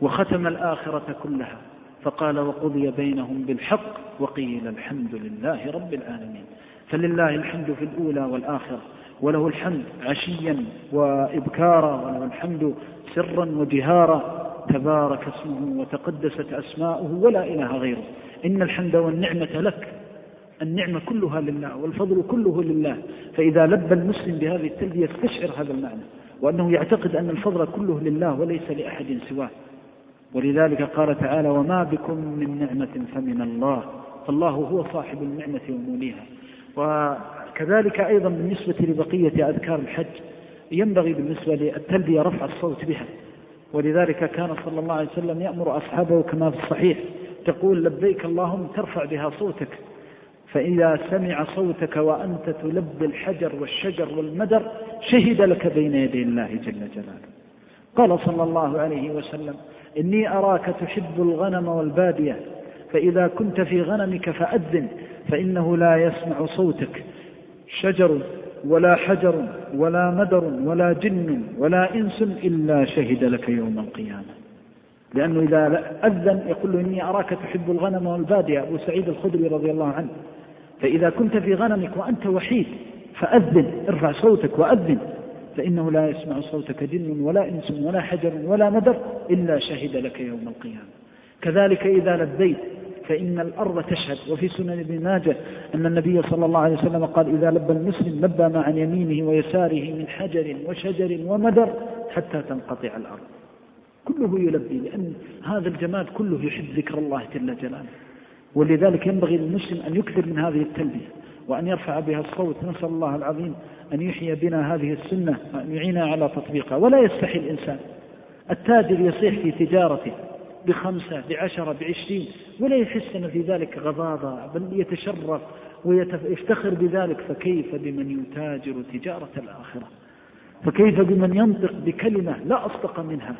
وختم الآخرة كلها فقال وقضي بينهم بالحق وقيل الحمد لله رب العالمين. فلله الحمد في الأولى والآخرة وله الحمد عشيا وإبكارا وله الحمد سرا وجهارا. تبارك اسمه وتقدست أسماؤه ولا إله غيره. إن الحمد والنعمة لك النعمة كلها لله والفضل كله لله. فإذا لبى المسلم بهذه التلبية يستشعر هذا المعنى وأنه يعتقد أن الفضل كله لله وليس لأحد سواه. ولذلك قال تعالى وما بكم من نعمة فمن الله. فالله هو صاحب النعمة وموليها. وكذلك أيضا بالنسبة لبقية أذكار الحج ينبغي بالنسبة للتلبية رفع الصوت بها. ولذلك كان صلى الله عليه وسلم يأمر أصحابه كما في الصحيح تقول لبيك اللهم ترفع بها صوتك. فإذا سمع صوتك وأنت تلبي الحجر والشجر والمدر شهد لك بين يدي الله جل جلاله. قال صلى الله عليه وسلم إني أراك تحب الغنم والبادية فإذا كنت في غنمك فأذن فإنه لا يسمع صوتك. شجر ولا حجر ولا مدر ولا جن ولا إنس إلا شهد لك يوم القيامة. لأنه إذا أذن يقول له إني أراك تحب الغنم والبادية. أبو سعيد الخدري رضي الله عنه فإذا كنت في غنمك وأنت وحيد فأذن ارفع صوتك وأذن فإنه لا يسمع صوتك جن ولا إنس ولا حجر ولا مدر إلا شهد لك يوم القيامة. كذلك إذا لبيت فإن الأرض تشهد وفي سنن ابن ماجه أن النبي صلى الله عليه وسلم قال إذا لبى المسلم لبى ما عن يمينه ويساره من حجر وشجر ومدر حتى تنقطع الأرض. كله يلبي لأن هذا الجماد كله يحب ذكر الله جل جلاله. ولذلك ينبغي للمسلم أن يكثر من هذه التلبية وأن يرفع بها الصوت. نسأل الله العظيم أن يحيي بنا هذه السنة وأن يعيننا على تطبيقها. ولا يستحي الإنسان. التاجر يصيح في تجارته بخمسة بعشرة بعشرين ولا يحس أن في ذلك غضاضة بل يتشرف ويفتخر بذلك. فكيف بمن يتاجر تجارة الآخرة؟ فكيف بمن ينطق بكلمة لا أصدق منها؟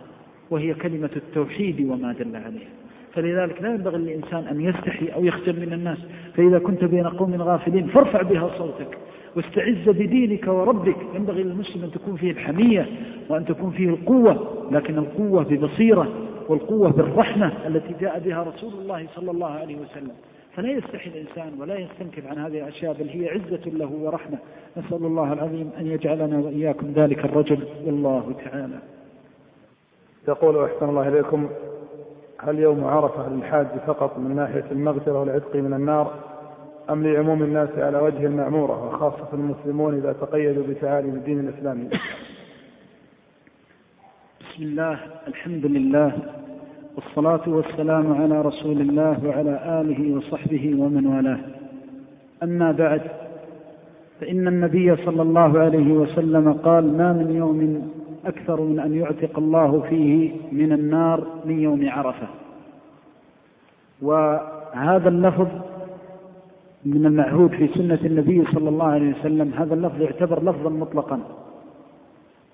وهي كلمة التوحيد وما دل عليها. فلذلك لا ينبغي للإنسان أن يستحي أو يخجل من الناس. فإذا كنت بين قوم غافلين فارفع بها صوتك واستعز بدينك وربك. ينبغي للمسلم أن تكون فيه الحمية وأن تكون فيه القوة لكن القوة ببصيرة والقوة بالرحمة التي جاء بها رسول الله صلى الله عليه وسلم. فلا يستحي الإنسان ولا يستنكف عن هذه الأشياء بل هي عزة له ورحمة. نسأل الله العظيم أن يجعلنا وإياكم ذلك الرجل. والله تعالى. يقول أحسن الله إليكم هل يوم عرفة للحاج فقط من ناحية المغفرة والعتق من النار أم لعموم الناس على وجه المعمورة وخاصة المسلمون إذا تقيدوا بتعاليم الدين الإسلامي؟ بسم الله الحمد لله والصلاة والسلام على رسول الله وعلى آله وصحبه ومن والاه. أما بعد فإن النبي صلى الله عليه وسلم قال ما من يوم أكثر من أن يعتق الله فيه من النار من يوم عرفة. وهذا اللفظ من المعهود في سنة النبي صلى الله عليه وسلم. هذا اللفظ يعتبر لفظا مطلقا.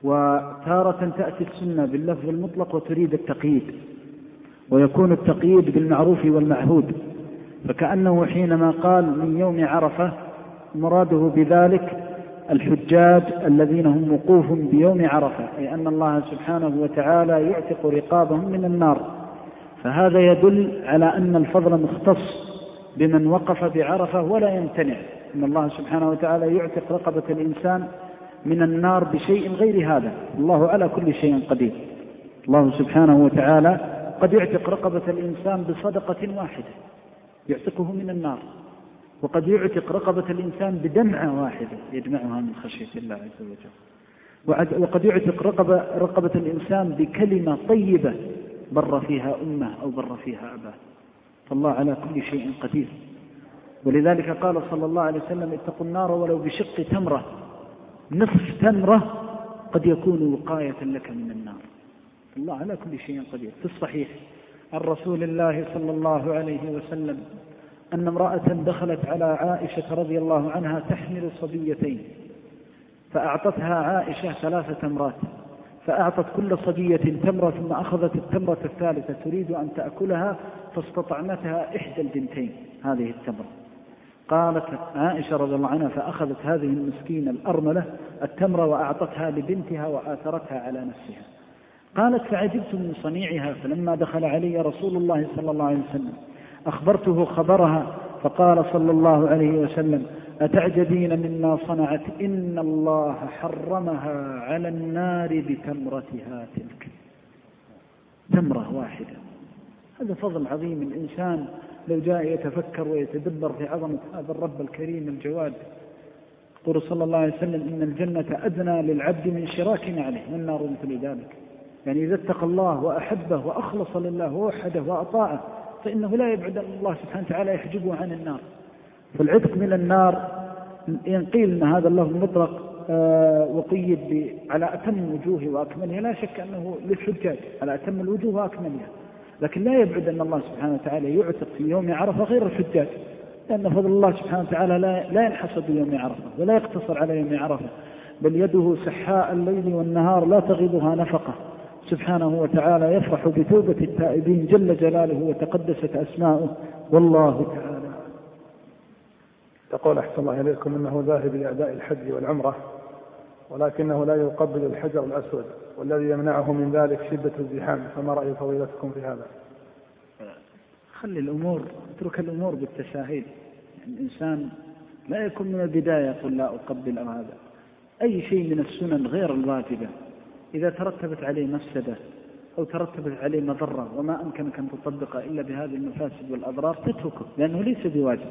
وتارة تأتي السنة باللفظ المطلق وتريد التقييد ويكون التقييد بالمعروف والمعهود. فكأنه حينما قال من يوم عرفة مراده بذلك الحجاج الذين هم وقوف بيوم عرفة أي أن الله سبحانه وتعالى يعتق رقابهم من النار. فهذا يدل على أن الفضل مختص بمن وقف بعرفة ولا يمتنع. أن الله سبحانه وتعالى يعتق رقبة الإنسان من النار بشيء غير هذا. الله على كل شيء قدير. الله سبحانه وتعالى قد يعتق رقبة الإنسان بصدقة واحدة يعتقه من النار. وقد يعتق رقبة الإنسان بدمعة واحدة يجمعها من خشية الله عز وجل. وقد يعتق رقبة, رقبة الإنسان بكلمة طيبة بر فيها أمه أو بر فيها أباه. فالله على كل شيء قدير. ولذلك قال صلى الله عليه وسلم اتقوا النار ولو بشق تمرة نصف تمرة قد يكون وقاية لك من النار. الله على كل شيء قدير. في الصحيح عن رسول الله صلى الله عليه وسلم أن امرأة دخلت على عائشة رضي الله عنها تحمل صبيتين فأعطتها عائشة ثلاثة تمرات فأعطت كل صبية تمرة ثم أخذت التمرة الثالثة تريد أن تأكلها فاستطعمتها إحدى البنتين هذه التمرة. قالت عائشة رضي الله عنها فأخذت هذه المسكينة الأرملة التمرة وأعطتها لبنتها وآثرتها على نفسها. قالت فعجبت من صنيعها فلما دخل علي رسول الله صلى الله عليه وسلم أخبرته خبرها فقال صلى الله عليه وسلم أتعجبين مما صنعت؟ إن الله حرمها على النار بتمرتها تلك. تمرة واحدة. هذا فضل عظيم. الإنسان لو جاء يتفكر ويتدبر في عظمة هذا الرب الكريم الجواد يقول صلى الله عليه وسلم إن الجنة أدنى للعبد من شراك عليه والنار مثل ذلك؟ يعني إذا اتقى الله وأحبه وأخلص لله ووحده وأطاعه فإنه لا يبعد الله سبحانه وتعالى يحجبه عن النار. فالعتق من النار إن قيل أن هذا اللفظ مطلق آه، وقيد على أتم وجوه وأكملها لا شك أنه للحجاج على أتم الوجوه وأكملها. لكن لا يبعد أن الله سبحانه وتعالى يعتق في يوم عرفة غير الحجاج لأن فضل الله سبحانه وتعالى لا, لا ينحصر بيوم عرفة ولا يقتصر على يوم عرفة بل يده سحاء الليل والنهار لا تغيضها نفقة. سبحانه وتعالى يفرح بتوبة التائبين جل جلاله وتقدست أسماؤه. والله تعالى. يقول أحسن الله إليكم أنه ذاهب لأداء الحج والعمرة ولكنه لا يقبل الحجر الأسود والذي يمنعه من ذلك شدة الزحام. فما رأي فضيلتكم في هذا؟ خلي الأمور اترك الأمور بالتساهيل يعني الإنسان لا يكون من البداية يقول لا أقبل أو هذا. أي شيء من السنن غير الواجبة. إذا ترتبت عليه مفسدة أو ترتبت عليه مضرة وما أمكنك أن تطبقه إلا بهذه المفاسد والأضرار تتركه لأنه ليس بواجب.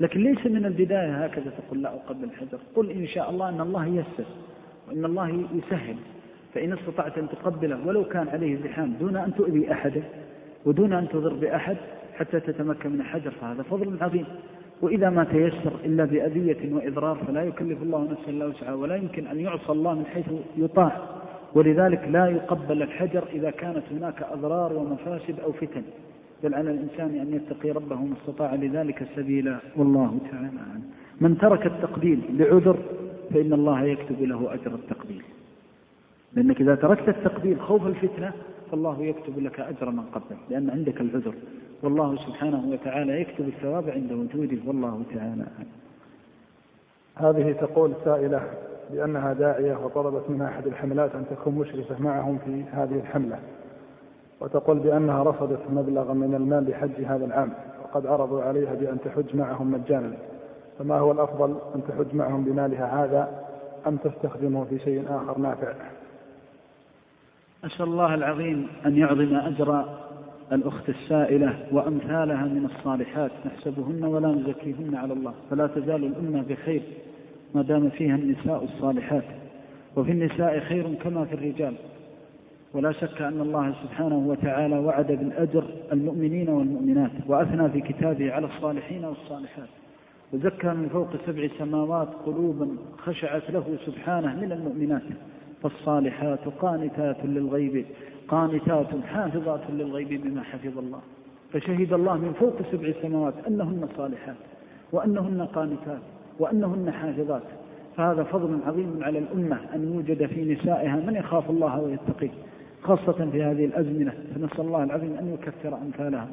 لكن ليس من البداية هكذا تقول لا أقبل الحجر. قل إن شاء الله أن الله يسر وإن الله يسهل. فإن استطعت أن تقبله ولو كان عليه زحام دون أن تؤذي أحدا ودون أن تضر بأحد حتى تتمكن من الحجر فهذا فضل عظيم. وإذا ما تيسر إلا بأذية وإضرار فلا يكلف الله نفسا إلا وسعها ولا يمكن أن يعصى الله من حيث يطاع. ولذلك لا يقبل الحجر إذا كانت هناك أضرار ومفاسد أو فتن. بل على الإنسان أن يتقي ربه ما استطاع لذلك سبيلا والله تعالى عنه من ترك التقبيل لعذر فإن الله يكتب له أجر التقبيل. لأنك إذا تركت التقبيل خوف الفتنة فالله يكتب لك أجر من قبل لأن عندك العذر. والله سبحانه وتعالى يكتب الثواب عند وجوده والله تعالى هذه تقول سائلة بأنها داعية وطلبت من أحد الحملات أن تكون مشرفة معهم في هذه الحملة وتقول بأنها رفضت مبلغا من المال لحج هذا العام وقد عرضوا عليها بأن تحج معهم مجانا. فما هو الأفضل أن تحج معهم بمالها هذا أم تستخدمه في شيء آخر نافع؟ أسأل الله العظيم أن يعظم أجر الأخت السائلة وأمثالها من الصالحات نحسبهن ولا نزكيهن على الله فلا تزال الأمة بخير. ما دام فيها النساء الصالحات. وفي النساء خير كما في الرجال. ولا شك أن الله سبحانه وتعالى وعد بالأجر المؤمنين والمؤمنات وأثنى في كتابه على الصالحين والصالحات. وزكى من فوق سبع سماوات قلوبا خشعت له سبحانه من المؤمنات. فالصالحات قانتات للغيب قانتات حافظات للغيب بما حفظ الله. فشهد الله من فوق سبع سماوات أنهن صالحات وأنهن قانتات. وأنهن حافظات. فهذا فضل عظيم على الأمة أن يوجد في نسائها من يخاف الله ويتقيه خاصة في هذه الأزمنة. فنسأل الله العظيم أن يكثر أمثالها.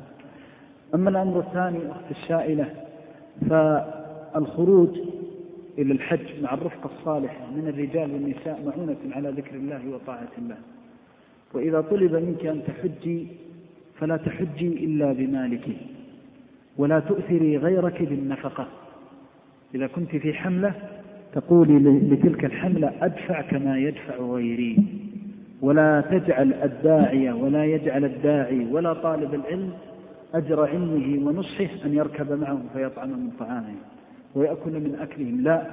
أما الأمر الثاني أخت السائلة فالخروج إلى الحج مع الرفقة الصالحة من الرجال والنساء معونة على ذكر الله وطاعة الله. وإذا طلب منك أن تحجي فلا تحجي إلا بمالك ولا تؤثري غيرك بالنفقة. إذا كنت في حملة تقولي لتلك الحملة أدفع كما يدفع غيري ولا تجعل الداعية ولا يجعل الداعي ولا طالب العلم أجر علمه ونصحه أن يركب معهم فيطعم من طعامهم ويأكل من أكلهم. لا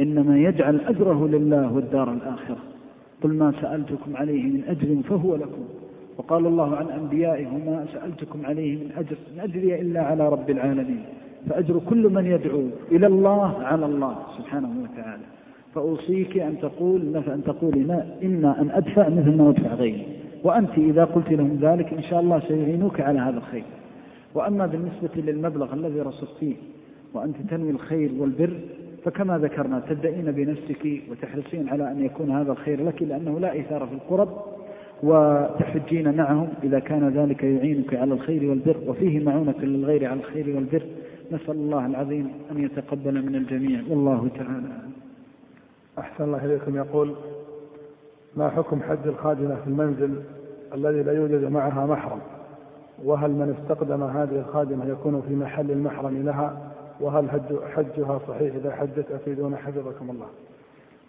إنما يجعل أجره لله والدار الآخرة. قل ما سألتكم عليه من أجر فهو لكم. وقال الله عن أنبيائه وما سألتكم عليه من أجر إن أجري إلا على رب العالمين. فأجر كل من يدعو إلى الله على الله سبحانه وتعالى. فأوصيك أن تقول أن تقولي ما إما أن أدفع مثل ما أدفع غيري. وأنت إذا قلت لهم ذلك إن شاء الله سيعينوك على هذا الخير. وأما بالنسبة للمبلغ الذي رصدتيه وأنت تنوي الخير والبر فكما ذكرنا تبدأين بنفسك وتحرصين على أن يكون هذا الخير لك لأنه لا إثارة في القرب وتحجين معهم إذا كان ذلك يعينك على الخير والبر وفيه معونة للغير على الخير والبر. نسأل الله العظيم أن يتقبل من الجميع. والله تعالى أحسن الله إليكم. يقول ما حكم حج الخادمة في المنزل الذي لا يوجد معها محرم؟ وهل من استقدم هذه الخادمة يكون في محل المحرم لها؟ وهل حجها صحيح إذا حجت؟ أفيدون حفظكم الله.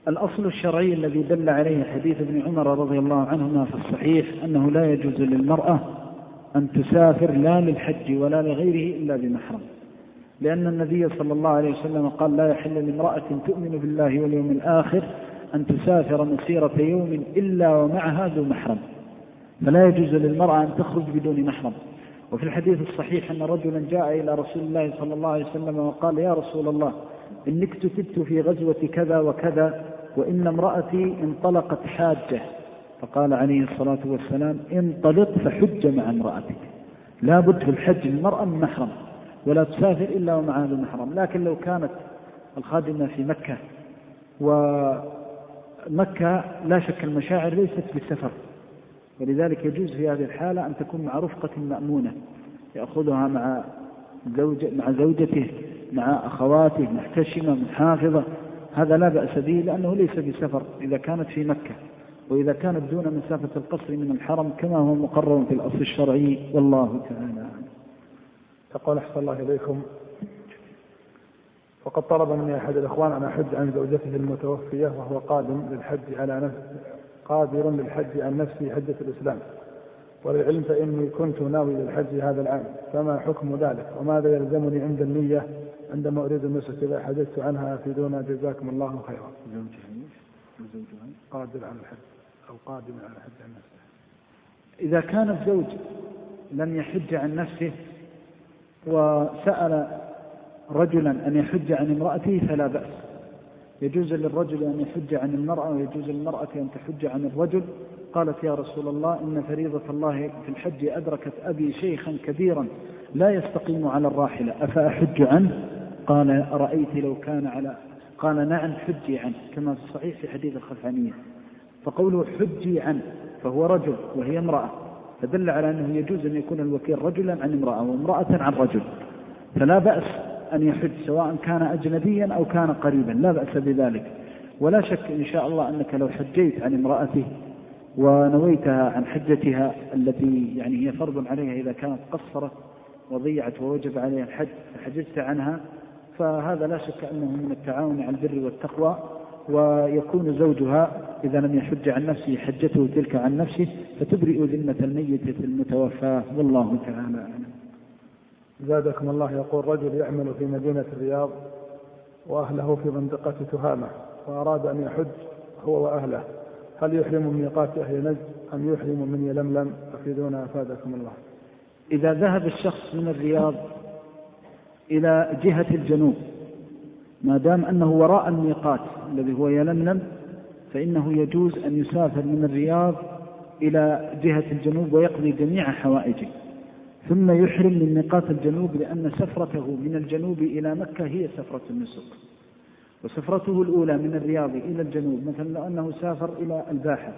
الأصل الشرعي الذي دل عليه حديث ابن عمر رضي الله عنهما في الصحيح أنه لا يجوز للمرأة أن تسافر لا للحج ولا لغيره إلا بمحرم. لأن النبي صلى الله عليه وسلم قال لا يحل لامرأة تؤمن بالله واليوم الآخر أن تسافر مسيرة يوم إلا ومعها ذو محرم. فلا يجوز للمرأة أن تخرج بدون محرم. وفي الحديث الصحيح أن رجلا جاء إلى رسول الله صلى الله عليه وسلم وقال يا رسول الله إني اكتتبت في غزوة كذا وكذا وإن امرأتي انطلقت حاجة. فقال عليه الصلاة والسلام انطلق فحج مع امرأتك. لا بد في الحج المرأة من محرم. ولا تسافر إلا ومعها المحرم. لكن لو كانت الخادمة في مكة ومكة لا شك المشاعر ليست بالسفر. ولذلك يجوز في هذه الحالة أن تكون مع رفقة مأمونة يأخذها مع زوج مع زوجته مع أخواته محتشمة محافظة. هذا لا بأس به لأنه ليس بسفر إذا كانت في مكة. وإذا كانت دون مسافة القصر من الحرم كما هو مقرر في الأصل الشرعي. والله تعالى يقول أحسن الله إليكم. وقد طلب مني أحد الإخوان أن أحج عن زوجته المتوفية وهو قادم للحج على نفس قادر للحج عن نفسي حجة الإسلام. وللعلم فإني كنت ناوي للحج هذا العام. فما حكم ذلك؟ وماذا يلزمني عند النية عندما أريد النسك إذا حدثت عنها أفيدونا جزاكم الله خيرا؟ قادر على الحج أو قادم على الحج عن نفسه. إذا كان الزوج لم يحج عن نفسه وسأل رجلا أن يحج عن امرأته فلا بأس. يجوز للرجل أن يحج عن المرأة ويجوز للمرأة أن تحج عن الرجل. قالت يا رسول الله إن فريضة الله في الحج أدركت أبي شيخا كبيرا لا يستقيم على الراحلة. أفأحج عنه؟ قال أرأيت لو كان على قال نعم حجي عنه كما في الصحيح في حديث الخلفانية فقوله حجي عنه فهو رجل وهي امرأة. فدل على أنه يجوز أن يكون الوكيل رجلا عن امرأة وامرأة عن رجل. فلا بأس أن يحج سواء كان أجنبيا أو كان قريبا لا بأس بذلك. ولا شك إن شاء الله أنك لو حجيت عن امرأته ونويتها عن حجتها التي يعني هي فرض عليها إذا كانت قصرت وضيعت ووجب عليها الحج فحجزت عنها فهذا لا شك أنه من التعاون على البر والتقوى. ويكون زوجها إذا لم يحج عن نفسه حجته تلك عن نفسه فتبرئ ذمة الميتة المتوفاة والله تعالى أعلم. زادكم الله يقول رجل يعمل في مدينة الرياض وأهله في منطقة تهامة وأراد أن يحج هو وأهله. هل يحرم من ميقات أهل نجد أم يحرم من يلملم؟ أفيدونا أفادكم الله. إذا ذهب الشخص من الرياض إلى جهة الجنوب ما دام أنه وراء الميقات الذي هو يلملم فإنه يجوز أن يسافر من الرياض إلى جهة الجنوب ويقضي جميع حوائجه. ثم يحرم من ميقات الجنوب لأن سفرته من الجنوب إلى مكة هي سفرة النسك. وسفرته الأولى من الرياض إلى الجنوب مثلا لو أنه سافر إلى الباحة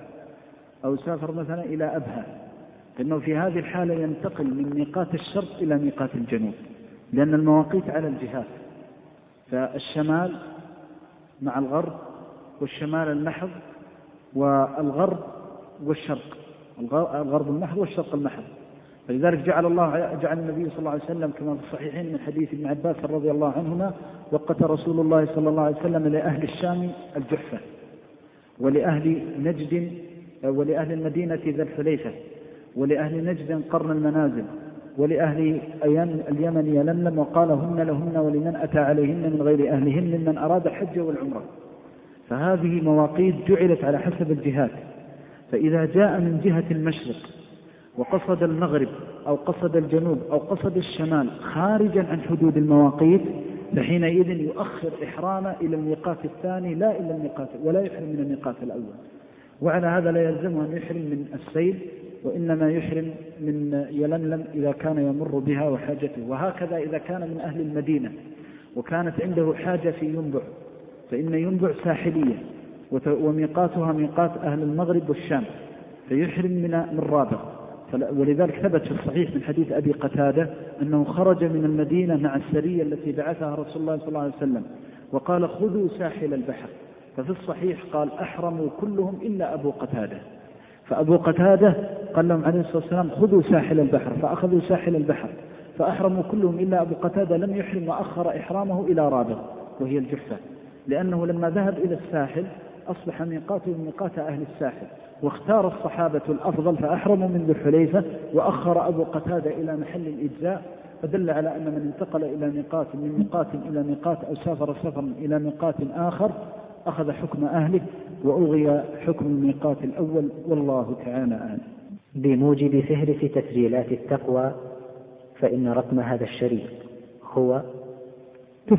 أو سافر مثلا إلى أبها فإنه في هذه الحالة ينتقل من ميقات الشرق إلى ميقات الجنوب لأن المواقيت على الجهات. فالشمال مع الغرب والشمال المحض والغرب والشرق. الغرب المحض والشرق المحض. فلذلك جعل الله جعل النبي صلى الله عليه وسلم كما في الصحيحين من حديث ابن عباس رضي الله عنهما وقت رسول الله صلى الله عليه وسلم لأهل الشام الجحفة ولأهل نجد ولأهل المدينة ذا الحليفة ولأهل نجد قرن المنازل. ولأهل اليمن يلملم وقال هن لهن ولمن أتى عليهن من غير أهلهن ممن أراد الحج والعمرة. فهذه مواقيت جعلت على حسب الجهات. فإذا جاء من جهة المشرق وقصد المغرب أو قصد الجنوب أو قصد الشمال خارجا عن حدود المواقيت فحينئذ يؤخر إحرامه إلى الميقات الثاني لا إلى الميقات ولا يحرم من الميقات الأول. وعلى هذا لا يلزمه أن يحرم من السيل وإنما يحرم من يلملم إذا كان يمر بها وحاجته. وهكذا إذا كان من أهل المدينة وكانت عنده حاجة في ينبع فإن ينبع ساحلية وميقاتها ميقات أهل المغرب والشام فيحرم من من رابغ ولذلك ثبت في الصحيح من حديث أبي قتادة أنه خرج من المدينة مع السرية التي بعثها رسول الله صلى الله عليه وسلم وقال خذوا ساحل البحر. ففي الصحيح قال أحرموا كلهم إلا أبو قتادة. فأبو قتادة قال لهم عليه الصلاة والسلام خذوا ساحل البحر فأخذوا ساحل البحر فأحرموا كلهم إلا أبو قتادة لم يحرم وأخر إحرامه إلى رابغ وهي الجحفة لأنه لما ذهب إلى الساحل أصبح ميقاته ميقات أهل الساحل واختار الصحابة الأفضل فأحرموا من ذو الحليفة وأخر أبو قتادة إلى محل الإجزاء فدل على أن من انتقل إلى ميقات من ميقات إلى ميقات أو سافر سفرا إلى ميقات آخر أخذ حكم أهله وألغي حكم الميقات الأول والله تعالى أعلم. بموجب فهرس تسجيلات التقوى فإن رقم هذا الشريط هو